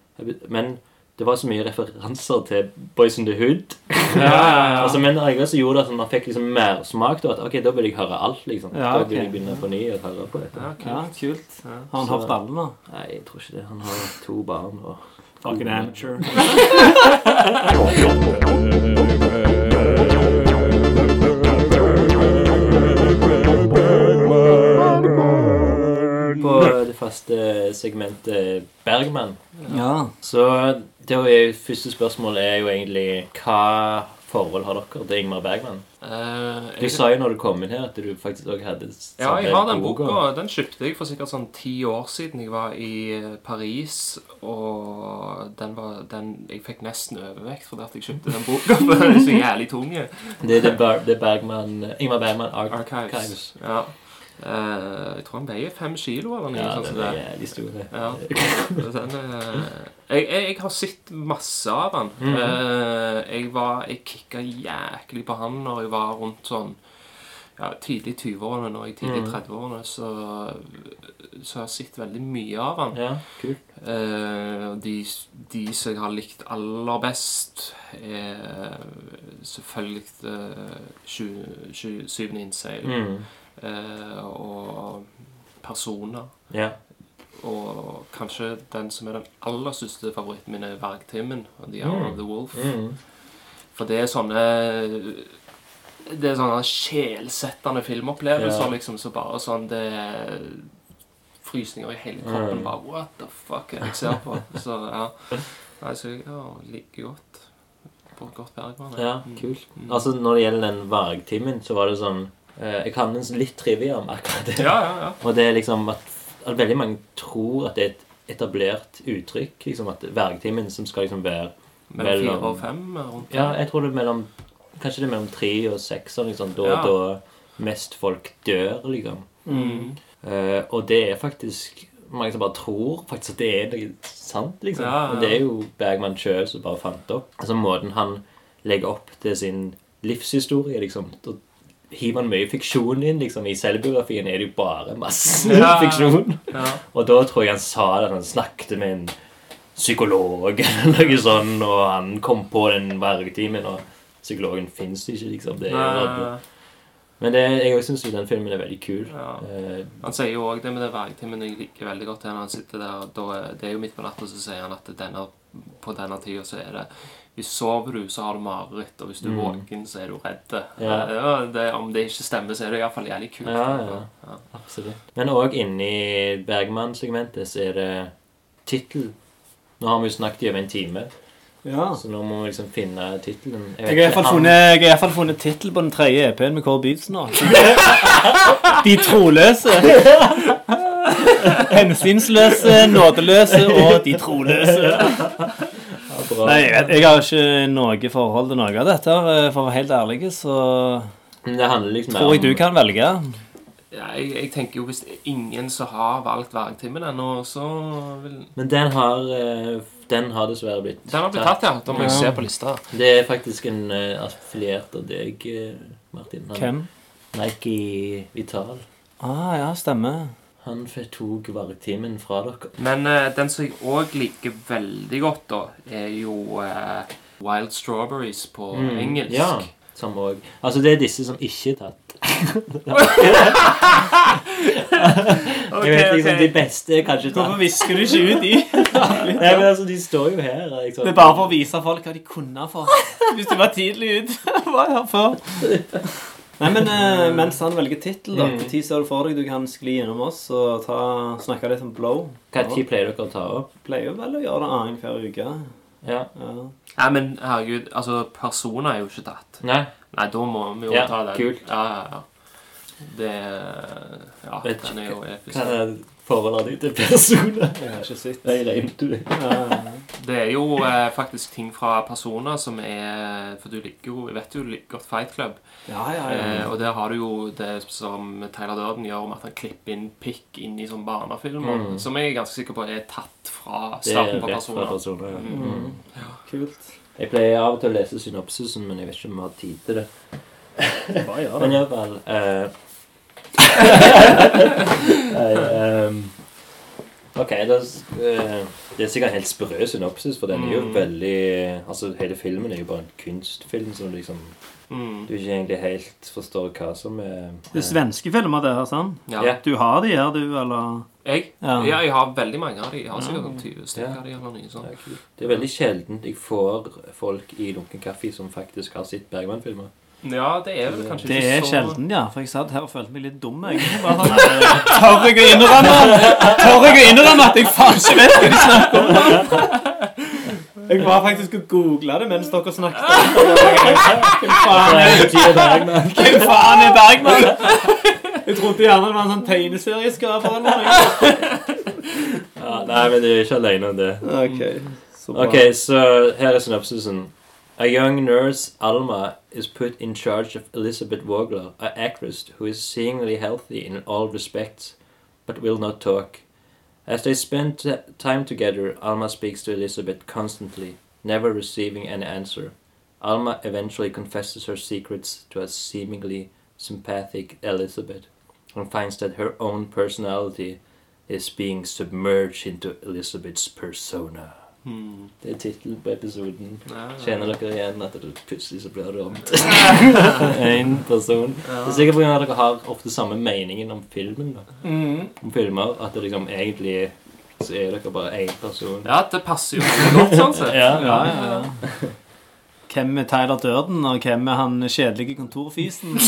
S1: men det var så mye referanser til Boys in the Hood. Ja, ja, ja. altså, men det så gjorde det at han fikk liksom mer smak. Da, at ok, da vil jeg høre alt, liksom.
S4: Ja,
S1: Da vil jeg begynne på ny og høre på dette.
S2: Ja, kult.
S4: ja, kult. Har han hørt alle nå?
S1: Nei, jeg tror ikke det. Han har to barn. og...
S4: Fucking amateur.
S1: På det faste segmentet Bergman.
S4: Ja.
S1: Så det er, første spørsmålet er jo egentlig hva forhold har dere til Ingmar Bergman?
S2: Uh,
S1: Du
S2: jeg-
S1: sa jo når du kom inn her at du faktisk også hadde
S2: Ja, jeg har den
S1: boka.
S2: Og... Den kjøpte jeg for sikkert sånn ti år siden. Jeg var i eh, Paris, og den var den Jeg fikk nesten overvekt fordi at jeg kjøpte den boka. For den er så jævlig tung.
S1: Det er det, Ber det Bergman, Ingmar Bergman
S2: Archives.
S1: Archives.
S2: Ja. Eh, jeg tror han veier fem kilo eller noe
S1: Ja,
S2: sånt.
S1: det er jævlig stor.
S2: Ja. Eh, jeg, jeg, jeg har sett masse av han. Mm jeg var, jeg kicka jæklig på han når jeg var rundt sånn ja, tidlig 20-årene. Når jeg tidlig
S1: Mhm.
S2: 30-årene, så, så jeg har sett veldig mye av han.
S1: Ja, kult.
S2: De, de som jeg har likt aller best, er selvfølgelig uh, Syvende innseil
S1: Mm.
S2: Eh, og Personer.
S1: Ja.
S2: Og kanskje den som er den aller største favoritten min, er Vergtimen, The Hour
S1: Mm.
S2: of the Wolf.
S1: Mm.
S2: For det er sånne Det er sånne sjelsettende filmopplevelser,
S1: yeah.
S2: liksom. Så bare sånn Det er frysninger i hele kroppen.
S1: Mm.
S2: Bare What the fuck er det jeg ser på? Så ja. Nei, så jeg ja, liker godt på godt Bergman.
S1: ja,
S2: Mm.
S1: kult.
S2: Mm.
S1: Altså, når det gjelder den vargtimen, så var det sånn Jeg kan en litt trivia om akkurat det.
S2: Ja, ja, ja.
S1: Og det er liksom at, at veldig mange tror at det er et etablert uttrykk. Liksom at vergtimen som skal liksom være
S2: Mellom fire
S1: Mellom-
S2: og fem rundt
S1: Ja, jeg tror det er mellom Kanskje det er mellom tre og seks, og liksom, da,
S2: Ja.
S1: da mest folk dør, liksom.
S2: Mm.
S1: Uh, og det er faktisk mange som bare tror faktisk at det er noe sant, liksom.
S2: Ja, ja.
S1: Men det er jo Bergman sjøl som bare fant det opp. Altså Måten han legger opp til sin livshistorie, liksom. Da hiver han mye fiksjon inn, liksom. I selvbiografien er det jo bare masse
S2: Ja.
S1: fiksjon.
S2: Ja.
S1: Og da tror jeg han sa det at han snakket med en psykolog eller noe sånt, og han kom på den vergetimen, og psykologen fins ikke, liksom. Det er jo Men det, jeg syns den filmen er veldig kul.
S2: Ja.
S1: Eh,
S2: Han sier jo òg det med det vergetimen jeg liker veldig godt det når han sitter der. og Da, det er jo midt på natta, så sier han at denne, på denne tida så er det Hvis sover du, så har du mareritt, og hvis du er våken, så er du redd.
S1: Ja.
S2: Ja, det, om det ikke stemmer, så er det iallfall jævlig kult.
S1: Ja, ja. Absolutt. Men òg inni Bergman-segmentet så er det tittel. Nå har vi jo snakket i over en time,
S4: Ja.
S1: så nå må vi liksom finne tittelen.
S4: Jeg jeg har iallfall funnet tittel på den tredje EP-en med Kåre Beats nå. De troløse. Hensynsløse, nådeløse og de troløse. Nei, jeg, jeg har ikke noe forhold til noe av dette, for å være helt ærlig, så
S1: det liksom
S4: tror jeg du kan velge.
S2: Ja, jeg, jeg tenker jo Hvis ingen som har valgt vergetimen ennå, så vil
S1: Men den har, eh, den har dessverre blitt tatt.
S2: Den har blitt tatt, ja. Da må jeg
S4: Ja.
S2: se på lista.
S1: Det er faktisk en uh, affiliert av deg, eh, Martin. Han,
S4: Hvem?
S1: Nike Vital.
S4: Ah, ja, stemmer.
S1: Han tok vargtimen fra dere.
S2: Men eh, den som jeg òg liker veldig godt, da, er jo eh, Wild Strawberries på engelsk.
S1: Mm, Ja, som også. Altså, det er disse som ikke er tatt. jeg vet liksom, De beste er kanskje tatt.
S4: Hvorfor visker du ikke ut de?
S1: Nei, men altså, De står jo her. Liksom.
S4: Det er bare for å vise folk hva de kunne for. Hvis du var tidlig ut. er her før. Nei, men eh, mens han velger tittel, da
S1: Mm.
S4: Når ser du for deg du kan skli innom oss og ta, snakke litt om Blow?
S1: Hva tid pleier dere å ta opp?
S4: Pleier vel å gjøre det annenhver uke.
S1: Ja.
S4: Ja.
S2: Nei, men herregud, altså Persona er jo ikke tatt.
S1: Nei?
S2: Nei, da må vi jo
S1: Ja,
S2: ta den.
S1: kult.
S2: Ja, ja, ja. Det Ja,
S1: Vet
S2: den er jo
S1: Hva
S2: episk.
S1: er forholdet ditt til personer?
S4: Jeg har ikke sett
S1: Jeg regnet det.
S4: ja.
S2: Det er jo eh, faktisk ting fra Persona som er For du liker jo Jeg vet jo du liker godt Fight Club.
S4: Ja, ja, ja.
S2: Eh, og der har du jo det som Tyler Durden gjør om at han klipper inn pikk inn i sånne barnefilmer.
S1: Mm.
S2: Som jeg er ganske sikker på er tatt fra starten på
S1: rett fra
S2: Persona.
S1: ja.
S2: Mm.
S4: Kult.
S1: Jeg pleier av og til å lese synopsisen, men jeg vet ikke om vi har tid til det.
S4: Bare gjør
S1: Men
S4: det.
S1: iallfall uh, Nei, ehm, Ok, det er, det er sikkert helt sprø synopsis, for den er jo
S2: Mm.
S1: veldig Altså, hele filmen er jo bare en kunstfilm som liksom
S2: Mm.
S1: Du ikke egentlig helt forstår hva som er
S4: Det er svenske filmer, det her, sant?
S2: Ja.
S1: Ja.
S4: Du har de her, du, eller?
S2: Jeg?
S4: Ja.
S2: Ja. jeg har veldig mange av de. Jeg har sikkert
S4: Ja.
S2: 20 stykker
S1: Ja.
S2: av de eller noe sånt.
S1: Ja. Det er veldig sjeldent jeg får folk i Lunken kaffe som faktisk har sett Bergman-filmer.
S2: Ja, det er vel kanskje
S4: Det
S2: ikke
S4: er
S2: så
S4: sjelden, ja. For jeg satt her og følte meg litt dum. Jeg. Bare sånn, eh, Tør jeg å innrømme Tør jeg å innrømme at jeg faen ikke vet hva de snakker om? Jeg var faktisk og googla det mens dere snakket. Hvem faen er, hvem faen er Bergman? Jeg trodde gjerne det var en sånn tegneserieskaper eller noe.
S1: Ja, nei, men du er ikke alene om det.
S4: Ok, så bra.
S1: Ok, så her er synopsisen. A young nurse, Alma, is put in charge of Elizabeth Wogler, an actress who is seemingly healthy in all respects, but will not talk. As they spend time together, Alma speaks to Elizabeth constantly, never receiving an answer. Alma eventually confesses her secrets to a seemingly sympathetic Elizabeth, and finds that her own personality is being submerged into Elizabeth's persona.
S2: Hmm.
S1: Det er tittelen på episoden.
S2: Ja, ja.
S1: Kjenner dere igjen at det plutselig så blir det om til én person? Det er sikkert fordi dere har ofte samme meningen om filmen. da.
S4: Mm.
S1: Om filmer, At det liksom egentlig så er dere bare én person.
S2: Ja, det passer jo godt, sånn sett.
S1: Ja,
S4: Ja, ja, ja. Hvem er Tyler Durden, og hvem er han kjedelige kontorfisen?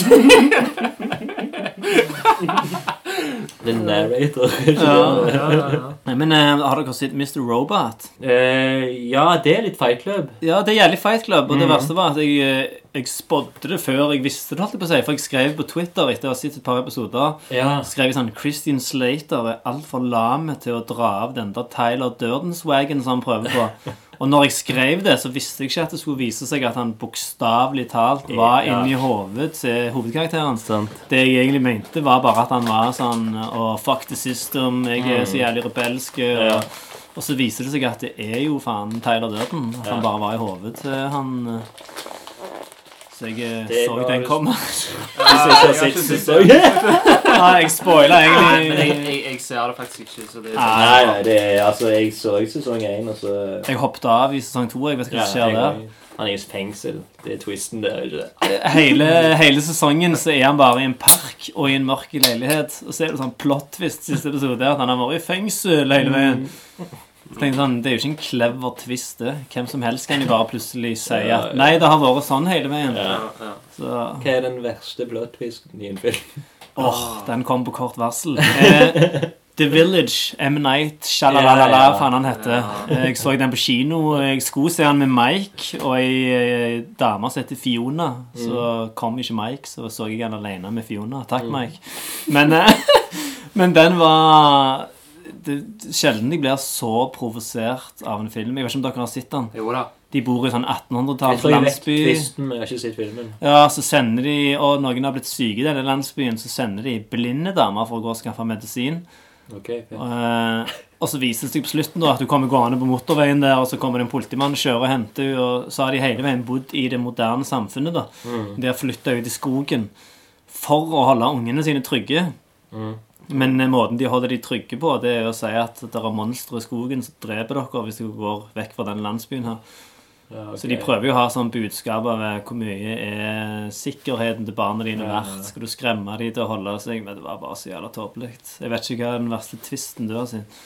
S1: The narrator.
S4: Ja,
S2: Ja, ja, ja.
S4: Nei, Men eh, har dere sett Mr. Robot?
S1: Eh, ja, det er litt Fight Club.
S4: Ja, det er jævlig Fight Club, og det verste var at jeg, eh, jeg spådde det før jeg visste det, holdt jeg på å si. For jeg skrev på Twitter etter å ha sett et par episoder
S1: Ja.
S4: skrev jeg sånn Christian Slater er altfor lam til å dra av den der Tyler Durdenswagen som han prøver på. Og når jeg skrev det, så visste jeg ikke at det skulle vise seg at han bokstavelig talt var
S1: Ja.
S4: inni hodet til hovedkarakteren.
S1: Sant.
S4: Det jeg egentlig mente, var bare at han var sånn Å, fuck the system, jeg er så jævlig rebelsk.
S1: Ja.
S4: Og, og så viser det seg at det er jo faen Tyler Durden. At han bare var i hodet til han eh. Så jeg eh,
S1: Det
S4: så
S1: var
S4: den komme.
S1: Ikke
S4: Ja, jeg spoila
S2: Men jeg,
S4: egentlig.
S2: jeg, jeg ser det faktisk ikke, så det er
S4: Nei.
S1: Nei, nei, det er, altså, jeg så sesong én, og så
S4: Jeg hoppet av i sesong to. Jeg vet ikke hva som skjer der.
S1: Han er i fengsel. Det er twisten der. ikke det?
S4: Hele, hele sesongen så er han bare i en park og i en mørk leilighet. Og så er det sånn plot twist siste episode at han har vært i fengsel hele veien. Så tenkte sånn, Det er jo ikke en clever twist, det. Hvem som helst kan jo bare plutselig si at
S1: ja.
S4: Nei, det har vært sånn hele veien.
S1: Ja.
S2: ja, ja.
S4: Så
S1: Hva er den verste plot i en film?
S4: åh, den kom på kort varsel. Eh, The Village, M. Night, shalalala,
S1: Ja, ja.
S4: faen han heter. Eh, Jeg så den på kino. Jeg skulle se den med Mike og ei eh, dame som heter Fiona. Så kom ikke Mike, så så jeg den alene med Fiona. Takk, Mike. Men, eh, men den var det, Sjelden jeg blir så provosert av en film. Jeg vet ikke om dere har sett den.
S2: Jo da.
S4: De bor i sånn 1800-talls
S1: tror jeg
S4: landsby.
S1: men jeg har ikke sett filmen.
S4: Ja, så sender de, og noen har blitt syke i denne landsbyen, så sender de blinde damer for å gå og skaffe medisin.
S1: Ok, ok.
S4: Eh, og så viser det seg på slutten da at du kommer gående på motorveien der, og så kommer det en politimann kjører og henter henne, og så har de hele veien bodd i det moderne samfunnet. da. De har flytta ut i skogen for å holde ungene sine trygge. Men eh, måten de holder de trygge på, det er å si at det er monstre i skogen som dreper dere hvis dere går vekk fra den landsbyen her.
S1: Ja, okay.
S4: Så de prøver jo å ha sånn budskap av eh, hvor mye er sikkerheten til barna dine verdt. Skal du skremme dem til å holde seg? Men det var bare så jævla tåpelig. Jeg vet ikke hva den verste tvisten du har sett.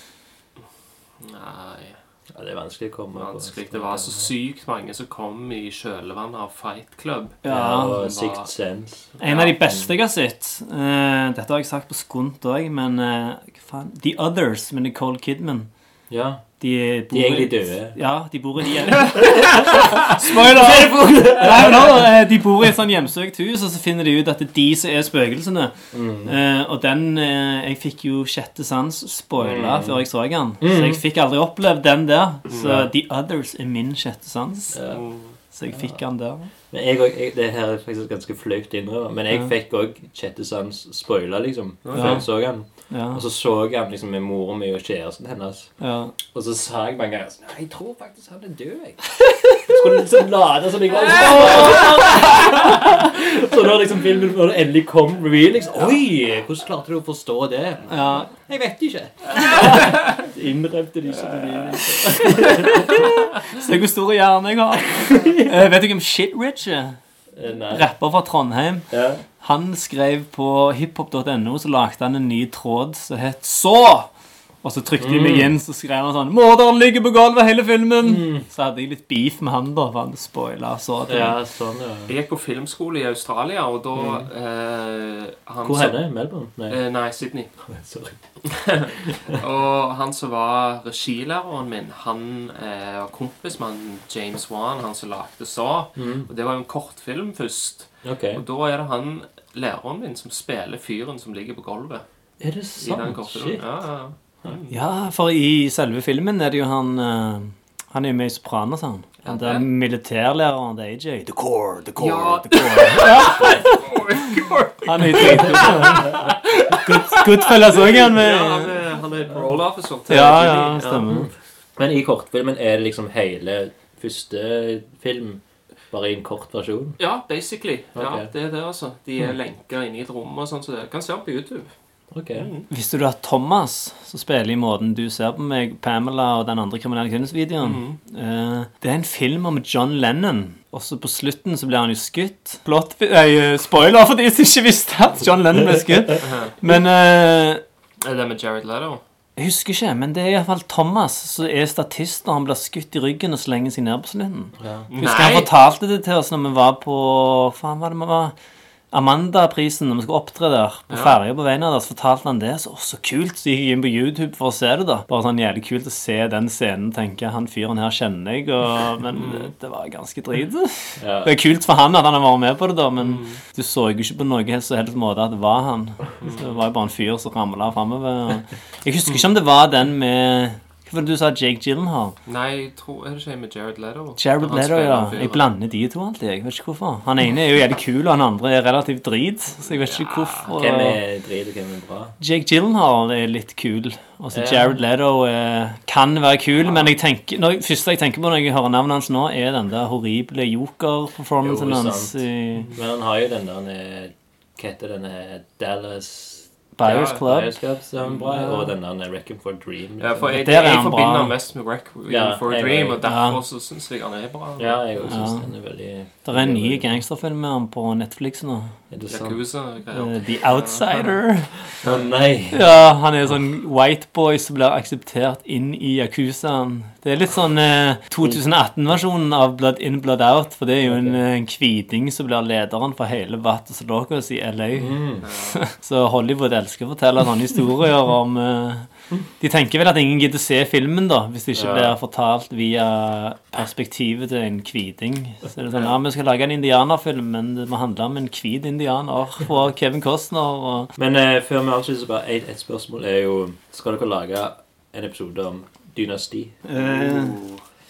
S2: Nei,
S1: Ja, det er vanskelig å komme på.
S2: Det var så sykt mange som kom i kjølvannet av Fight Club.
S1: Ja,
S4: Ja,
S1: og
S2: var-
S1: Sixth Sense.
S4: En av de beste jeg har sett eh, Dette har jeg sagt på skunt òg, men eh, hva faen The Others med Nicole Kidman.
S1: Ja,
S4: De, bor
S1: de er egentlig døde.
S4: Ja, de bor i Spoiler! Nei, men eh, de bor i et sånn hjemsøkt hus, og så finner de ut at det er de som er spøkelsene.
S1: Mm.
S4: Uh, og den uh, Jeg fikk jo sjette sans spoila
S1: Mm.
S4: før jeg så den. Så jeg fikk aldri opplevd den der. Så
S1: Ja.
S4: The Others er min sjette sans. Så jeg fikk den der.
S1: Men jeg, og- jeg, det her er faktisk ganske flaut å innrømme, men jeg
S4: Ja.
S1: fikk òg sjette spoiler, liksom, før
S4: Ja.
S1: jeg så han.
S4: Ja,
S1: Og så så jeg han liksom med mora mi og kjæresten hennes.
S4: ja.
S1: Og så sa jeg mange ganger sånn jeg tror faktisk han er død, jeg. Skulle liksom lade som jeg var Så da liksom filmen når det endelig kom reveal, liksom Oi! Hvordan klarte du å forstå det? Jeg vet ikke. Innrømte de som de
S4: Se hvor stor hjerne jeg har. Uh, vet du hvem Shit-Rich er?
S1: Eh,
S4: Rapper fra Trondheim.
S1: Ja.
S4: Han skrev på hiphop.no, så lagde han en ny tråd som het Så! Og så trykte de meg inn, så skrev han sånn 'Morderen ligger på gulvet hele filmen!' Så hadde jeg litt beef med han, da, for han spoila så til.
S1: ja, sånn, ja.
S2: Jeg gikk på filmskole i Australia, og da eh, han
S1: Hvor
S2: er
S1: det? Melbourne? Nei.
S2: Eh, nei, Sydney.
S1: Sorry.
S2: Og han som var regilæreren min, han eh, var kompis med han James Wan, han som lagde Saw.
S1: Mm.
S2: Og det var jo en kortfilm først.
S1: Okay.
S2: Og da er det han læreren min som spiller fyren som ligger på gulvet.
S1: Er det sant? Shit.
S2: Ja, ja.
S4: Ja, for i selve filmen er det jo han eh, Han er jo med i Sopranos, han. Han der militærlæreren til AJ. The core, the core,
S2: Ja.
S4: the core. Han er jo dritgod. Good- Goodfellas òg, han med.
S2: Ja, han er, han er parole officer. til
S4: Ja,
S2: Jimmy.
S4: ja, stemmer.
S1: Men i kortfilmen er det liksom hele første film bare i en kort versjon?
S2: Ja, basically. Ja,
S1: Ok.
S2: det er det, altså. De er lenka inne i et rom og sånn, så det kan se den på YouTube.
S1: Ok.
S4: Visste du at Thomas, som spiller i måten du ser på meg, Pamela og den andre kriminelle kvinnes-videoen eh, Det er en film om John Lennon. Også på slutten så blir han jo skutt. Plott, nei, spoiler for de som ikke visste at John Lennon ble skutt. Men uh,
S2: Er det med Jared Leto?
S4: Jeg husker ikke, men det er iallfall Thomas som er statist når han blir skutt i ryggen og slenger seg ned på slutten.
S1: Ja.
S4: Husker han fortalte det til oss når vi var på Faen, var det vi var? Amanda-prisen når vi skulle opptre der på
S2: Ja.
S4: ferja på veien der, så fortalte han det. Så, oh, så kult. Så gikk jeg inn på YouTube for å se det, da. Bare sånn jævlig kult å se den scenen. Tenke han fyren her kjenner jeg, og, men det, det var ganske drit.
S1: Ja.
S4: Det er kult for han at han har vært med på det, da, men du så jo ikke på noe helst helst måte at det var han. Så det var jo bare en fyr som ramla framover. Jeg husker ikke om det var den med Det du sa, Jake Gyllenhaal?
S2: Nei, jeg tror er det ikke med Jared Leto?
S4: Jared Leto, ja. Jeg blander de to alltid. Jeg vet ikke hvorfor. Han ene er jo jævlig kul, og han andre er relativt drit. Så jeg vet ikke hvorfor.
S1: Hvem er drit, og hvem er bra?
S4: Jake Gyllenhaal er litt kul. Og så Jared Leto eh, kan være kul, men jeg tenker, når, det første jeg tenker på når jeg hører navnet hans nå, er den der horrible joker-performancen
S1: Jo,
S4: hans i
S1: Men han har jo den der eh, Hva heter denne Dallas
S4: Buyers
S2: Ja,
S4: Club.
S1: Buyers Club som er bra,
S2: Ja.
S1: og den der Wrecking for a Dream.
S2: Ja, for jeg,
S4: er
S2: jeg
S4: han
S2: forbinder
S4: bra.
S2: mest med Reckon
S1: Ja,
S2: for a
S1: jeg-
S2: Dream, og derfor så syns jeg han er bra.
S1: Ja, jeg også synes den er veldig
S4: Det er en ny gangsterfilm med han på Netflix nå.
S1: Er det?
S2: Yakuza-greier.
S4: Eh, The Outsider.
S1: Å nei!
S4: Ja, han er sånn white boy som blir akseptert inn i Yakuzaen. Det er litt sånn eh, 2018-versjonen av Blood In, Blood Out. For det er jo en, eh, en kviting som blir lederen for hele Vatos Locos i LA.
S1: Mm.
S4: Så Hollywood elsker å fortelle sånne historier om uh, De tenker vel at ingen gidder se filmen, da, hvis det ikke
S1: Ja.
S4: blir fortalt via perspektivet til en hviting. Så det er sånn, ja, vi skal lage en indianerfilm, men det må handle om en hvit indianer og Kevin Costner og
S1: Men uh, før vi avslutter, så bare et, et spørsmål er jo Skal dere lage en episode om dynasti?
S4: eh,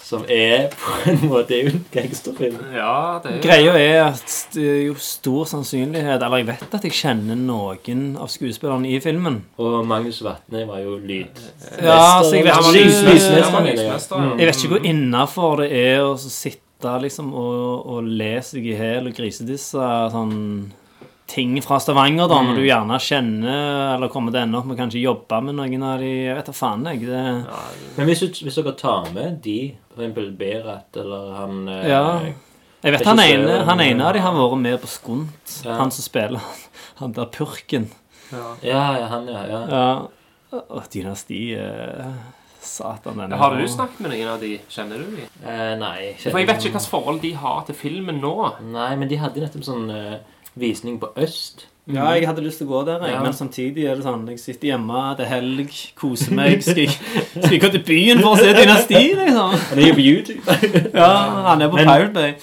S1: Som er på en måte er jo en gangsterfilm.
S2: Ja, det er
S4: Greia er at det er jo stor sannsynlighet Eller jeg vet at jeg kjenner noen av skuespillerne i filmen.
S1: Og Magnus Vatne var jo lyd...
S4: Ja, så jeg vet
S2: Han
S4: ikke-
S2: lys-
S1: Lysmester,
S2: han var
S1: mener jeg.
S2: ja.
S4: Jeg vet ikke hvor innafor det er å sitte liksom og, og le seg i hjel og grisedisse sånn ting fra Stavanger, da, når du gjerne kjenner eller kommer til å ende opp med kanskje jobbe med noen av de Jeg vet da faen, jeg. Det,
S1: Men hvis, hvis dere tar med de, for eksempel Berat eller han eh,
S4: ja. Jeg vet han ene, han ene av de har vært med på Skunt.
S1: Ja.
S4: Han som spiller han der purken.
S2: Ja.
S1: Ja, ja, han, ja. ja.
S4: Ja. Og dynasti eh, Satan, den er
S2: Har du snakket med noen av de? Kjenner du de?
S1: Eh, nei.
S2: For jeg vet ikke hvilket forhold de har til filmen nå.
S1: Nei, men de hadde nettopp sånn eh, visning på Øst.
S4: Ja, jeg hadde lyst til å gå der, jeg.
S1: Ja.
S4: men samtidig er det sånn Jeg sitter hjemme, det er helg, koser meg. Skal jeg, skal jeg gå til byen for å se Dynasti, liksom?
S1: Han er jo på YouTube.
S4: Ja, han er på
S1: Men-
S4: Pirate Bay.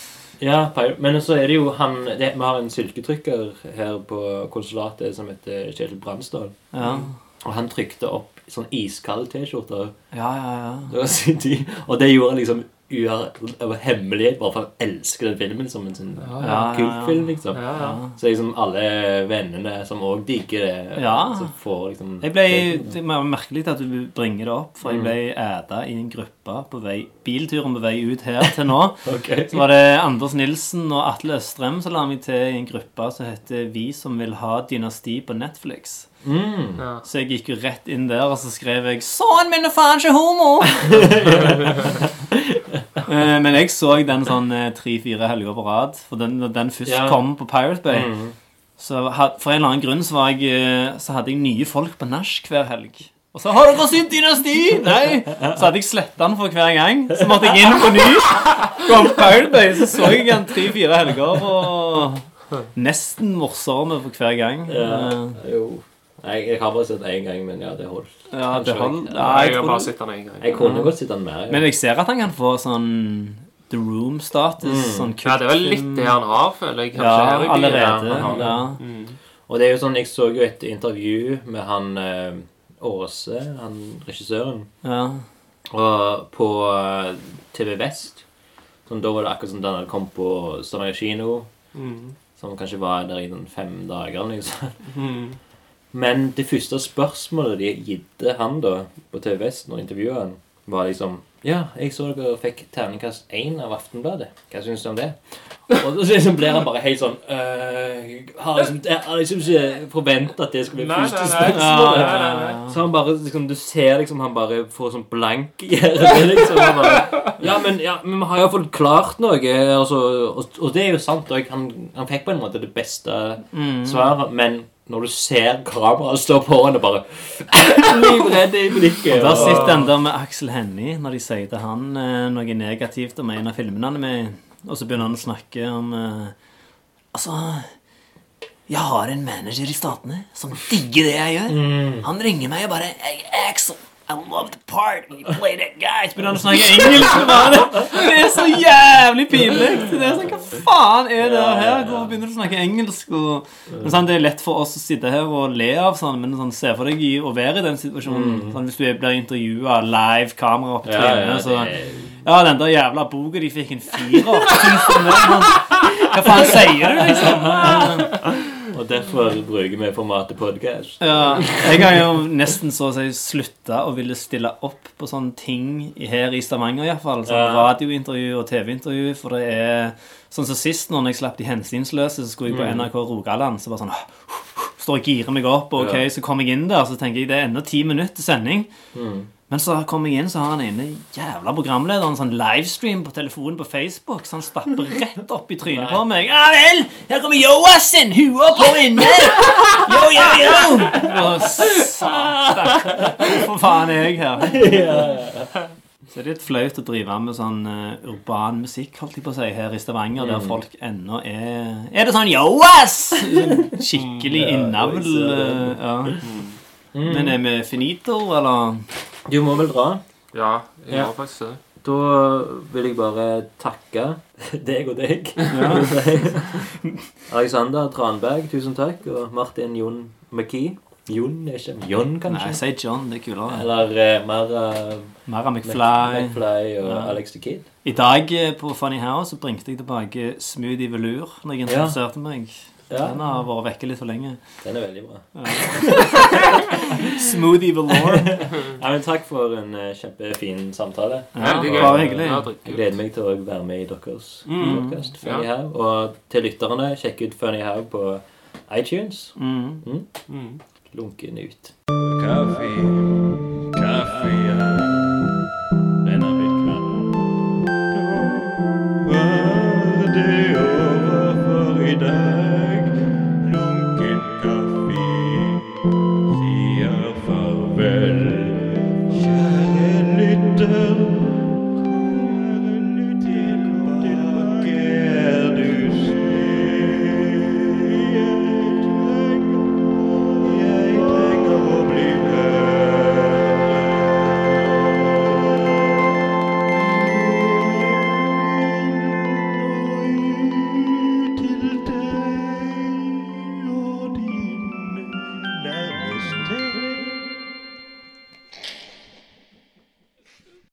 S1: ja, men så er det jo han det, Vi har en syltetrykker her på konsulatet som heter Kjetil Bransdal.
S4: Ja,
S1: Og han trykte opp sånn iskald T-skjorter.
S4: ja, ja. ja.
S1: Og det gjorde liksom av hemmelighet, bare for han elsker den filmen som en sånn
S4: ja, ja.
S1: kultfilm, liksom.
S2: Ja, ja.
S1: Så liksom alle vennene som òg digger det,
S4: Ja.
S1: som får liksom
S4: Jeg ble, Det er merkelig at du bringer det opp, for jeg
S1: Mm.
S4: ble æda i en gruppe på vei, bilturen på vei ut her til nå.
S1: Ok.
S4: Så var det Anders Nilsen og Atle Østrem som la meg til i en gruppe som heter Vi som vil ha dynasti på Netflix.
S1: Mm.
S2: Ja.
S4: Så jeg gikk jo rett inn der, og så skrev jeg 'Sønnen min er faen ikke homo!' Eh, Men jeg så den sånn tre-fire helger på rad. For den, når den først
S1: Ja.
S4: kom på Pirate Bay,
S1: Mm.
S4: så for en eller annen grunn så, var jeg, eh, så hadde jeg nye folk på nach hver helg. Og så 'Har dere sett Dynasti?' Nei. Så hadde jeg sletta den for hver gang. Så måtte jeg inn på ny. Kom Bay, så så jeg den tre-fire helger. Og nesten morsommere for hver gang.
S1: Ja,
S4: Eh,
S1: jo. Nei, jeg har bare sett én gang, men ja, det holdt.
S4: Ja, det
S1: holdt.
S4: ja, jeg
S2: Jeg har bare sett den en gang.
S1: Jeg kunne godt sett den mer. Ja.
S4: Men jeg ser at han kan få sånn The Room-status. Sånn
S2: Ja, det er vel litt det han har, føler jeg. kanskje,
S4: Ja,
S2: her
S4: allerede.
S1: Ja.
S2: Mm.
S1: Og det er jo sånn, jeg så jo et intervju med han eh, Åse, han regissøren,
S4: ja.
S1: og på eh, TV Vest. Sånn, da var det akkurat som den han kommet på Stavanger kino,
S2: Mm.
S1: som kanskje var der i noen fem dager. liksom.
S2: Mm.
S1: Men det første spørsmålet de gitte han da på TV Vest når intervjuet han, var liksom Ja, jeg så dere fikk terningkast én av Aftenbladet. Hva syns du om det? Og så liksom blir han bare helt sånn øh, har liksom, jeg har liksom ikke forventa at det skulle bli første spørsmål.
S2: Nei, nei, nei.
S1: Så han bare liksom, Du ser liksom han bare får sånn blank i hjertet. Liksom, bare, ja, men, ja, men vi har iallfall klart noe. Altså, og, og det er jo sant. òg. han, han fikk på en måte det beste
S4: Mm.
S1: svaret, men når du ser kameraet stå på henne og bare Livredd i blikket. Og
S4: der sitter han der med Aksel Hennie, når de sier til han eh, noe negativt om en av filmene han er med i, og så begynner han å snakke om eh, Altså Jeg har en manager i Statene som digger det jeg gjør. Han ringer meg og bare Axel, I love the part when you play that guy. Så begynner han å snakke engelsk med meg. Det er så jævlig pinlig. Det er sånn, Hva faen er det her? Hvorfor begynner du å snakke engelsk? Og, men sånn, Det er lett for oss å sitte her og le av sånn, men sånn, se for deg i, å være i den situasjonen. Sånn, hvis du blir intervjua live, kamera opp på
S1: Ja, ja,
S4: trynet, så ja, den der jævla boka de fikk en firer. Sånn, Hva faen sier du, liksom?
S1: Og derfor bruker vi formatet podcast.
S4: Ja, jeg har jo nesten så å si slutta å ville stille opp på sånne ting her i Stavanger iallfall. Sånn
S1: Ja.
S4: radiointervju og TV-intervju. For det er sånn som sist, når jeg slapp De hensynsløse, så skulle jeg på
S1: Mm.
S4: NRK Rogaland. Så bare sånn Står og girer meg opp, og ok, så kommer jeg inn der, så tenker jeg det er ennå ti minutter sending.
S1: Mm.
S4: Men så kommer jeg inn, så har han ene jævla programlederen sånn livestream på telefonen på Facebook, så han stapper rett opp i trynet på meg. Ja vel, her kommer Joassen, hua på inne! Yo, yo, yo! Å, satan. Hvorfor faen er jeg her? Så det er litt flaut å drive med sånn uh, urban musikk, holdt jeg på å si, her i Stavanger, der folk ennå er Er det sånn Joass? Sånn Skikkelig innavl. Uh, ja. Men er vi finito, eller?
S1: Du må vel dra?
S2: Ja, jeg
S1: Ja.
S2: må faktisk det.
S1: Da vil jeg bare takke deg og deg. Ja. Alexander Tranberg, tusen takk. Og Martin Jon McKee. Jon, er ikke Jon, kanskje?
S4: Nei, si John. Det er kulere.
S1: Eller eh, Mara
S4: Mara McFly.
S1: McFly og
S4: Ja.
S1: Alex the Kid.
S4: I dag eh, på Funny House så bringte jeg tilbake Smoothie Velour når jeg
S1: Ja.
S4: meg.
S1: Ja.
S4: Den har vært vekke litt for lenge.
S1: Den er veldig bra.
S4: Smoothie velour.
S1: ja, men takk for en uh, kjempefin samtale.
S4: Ja,
S2: det
S4: var hyggelig.
S1: Jeg gleder meg til å være med i deres
S2: mm.
S1: podkast. Ja. Og til lytterne, sjekk ut Funny How på iTunes.
S4: Mm.
S2: mm. Mm.
S1: Lunken ut.
S5: Kaffe, kaffe, ja. die.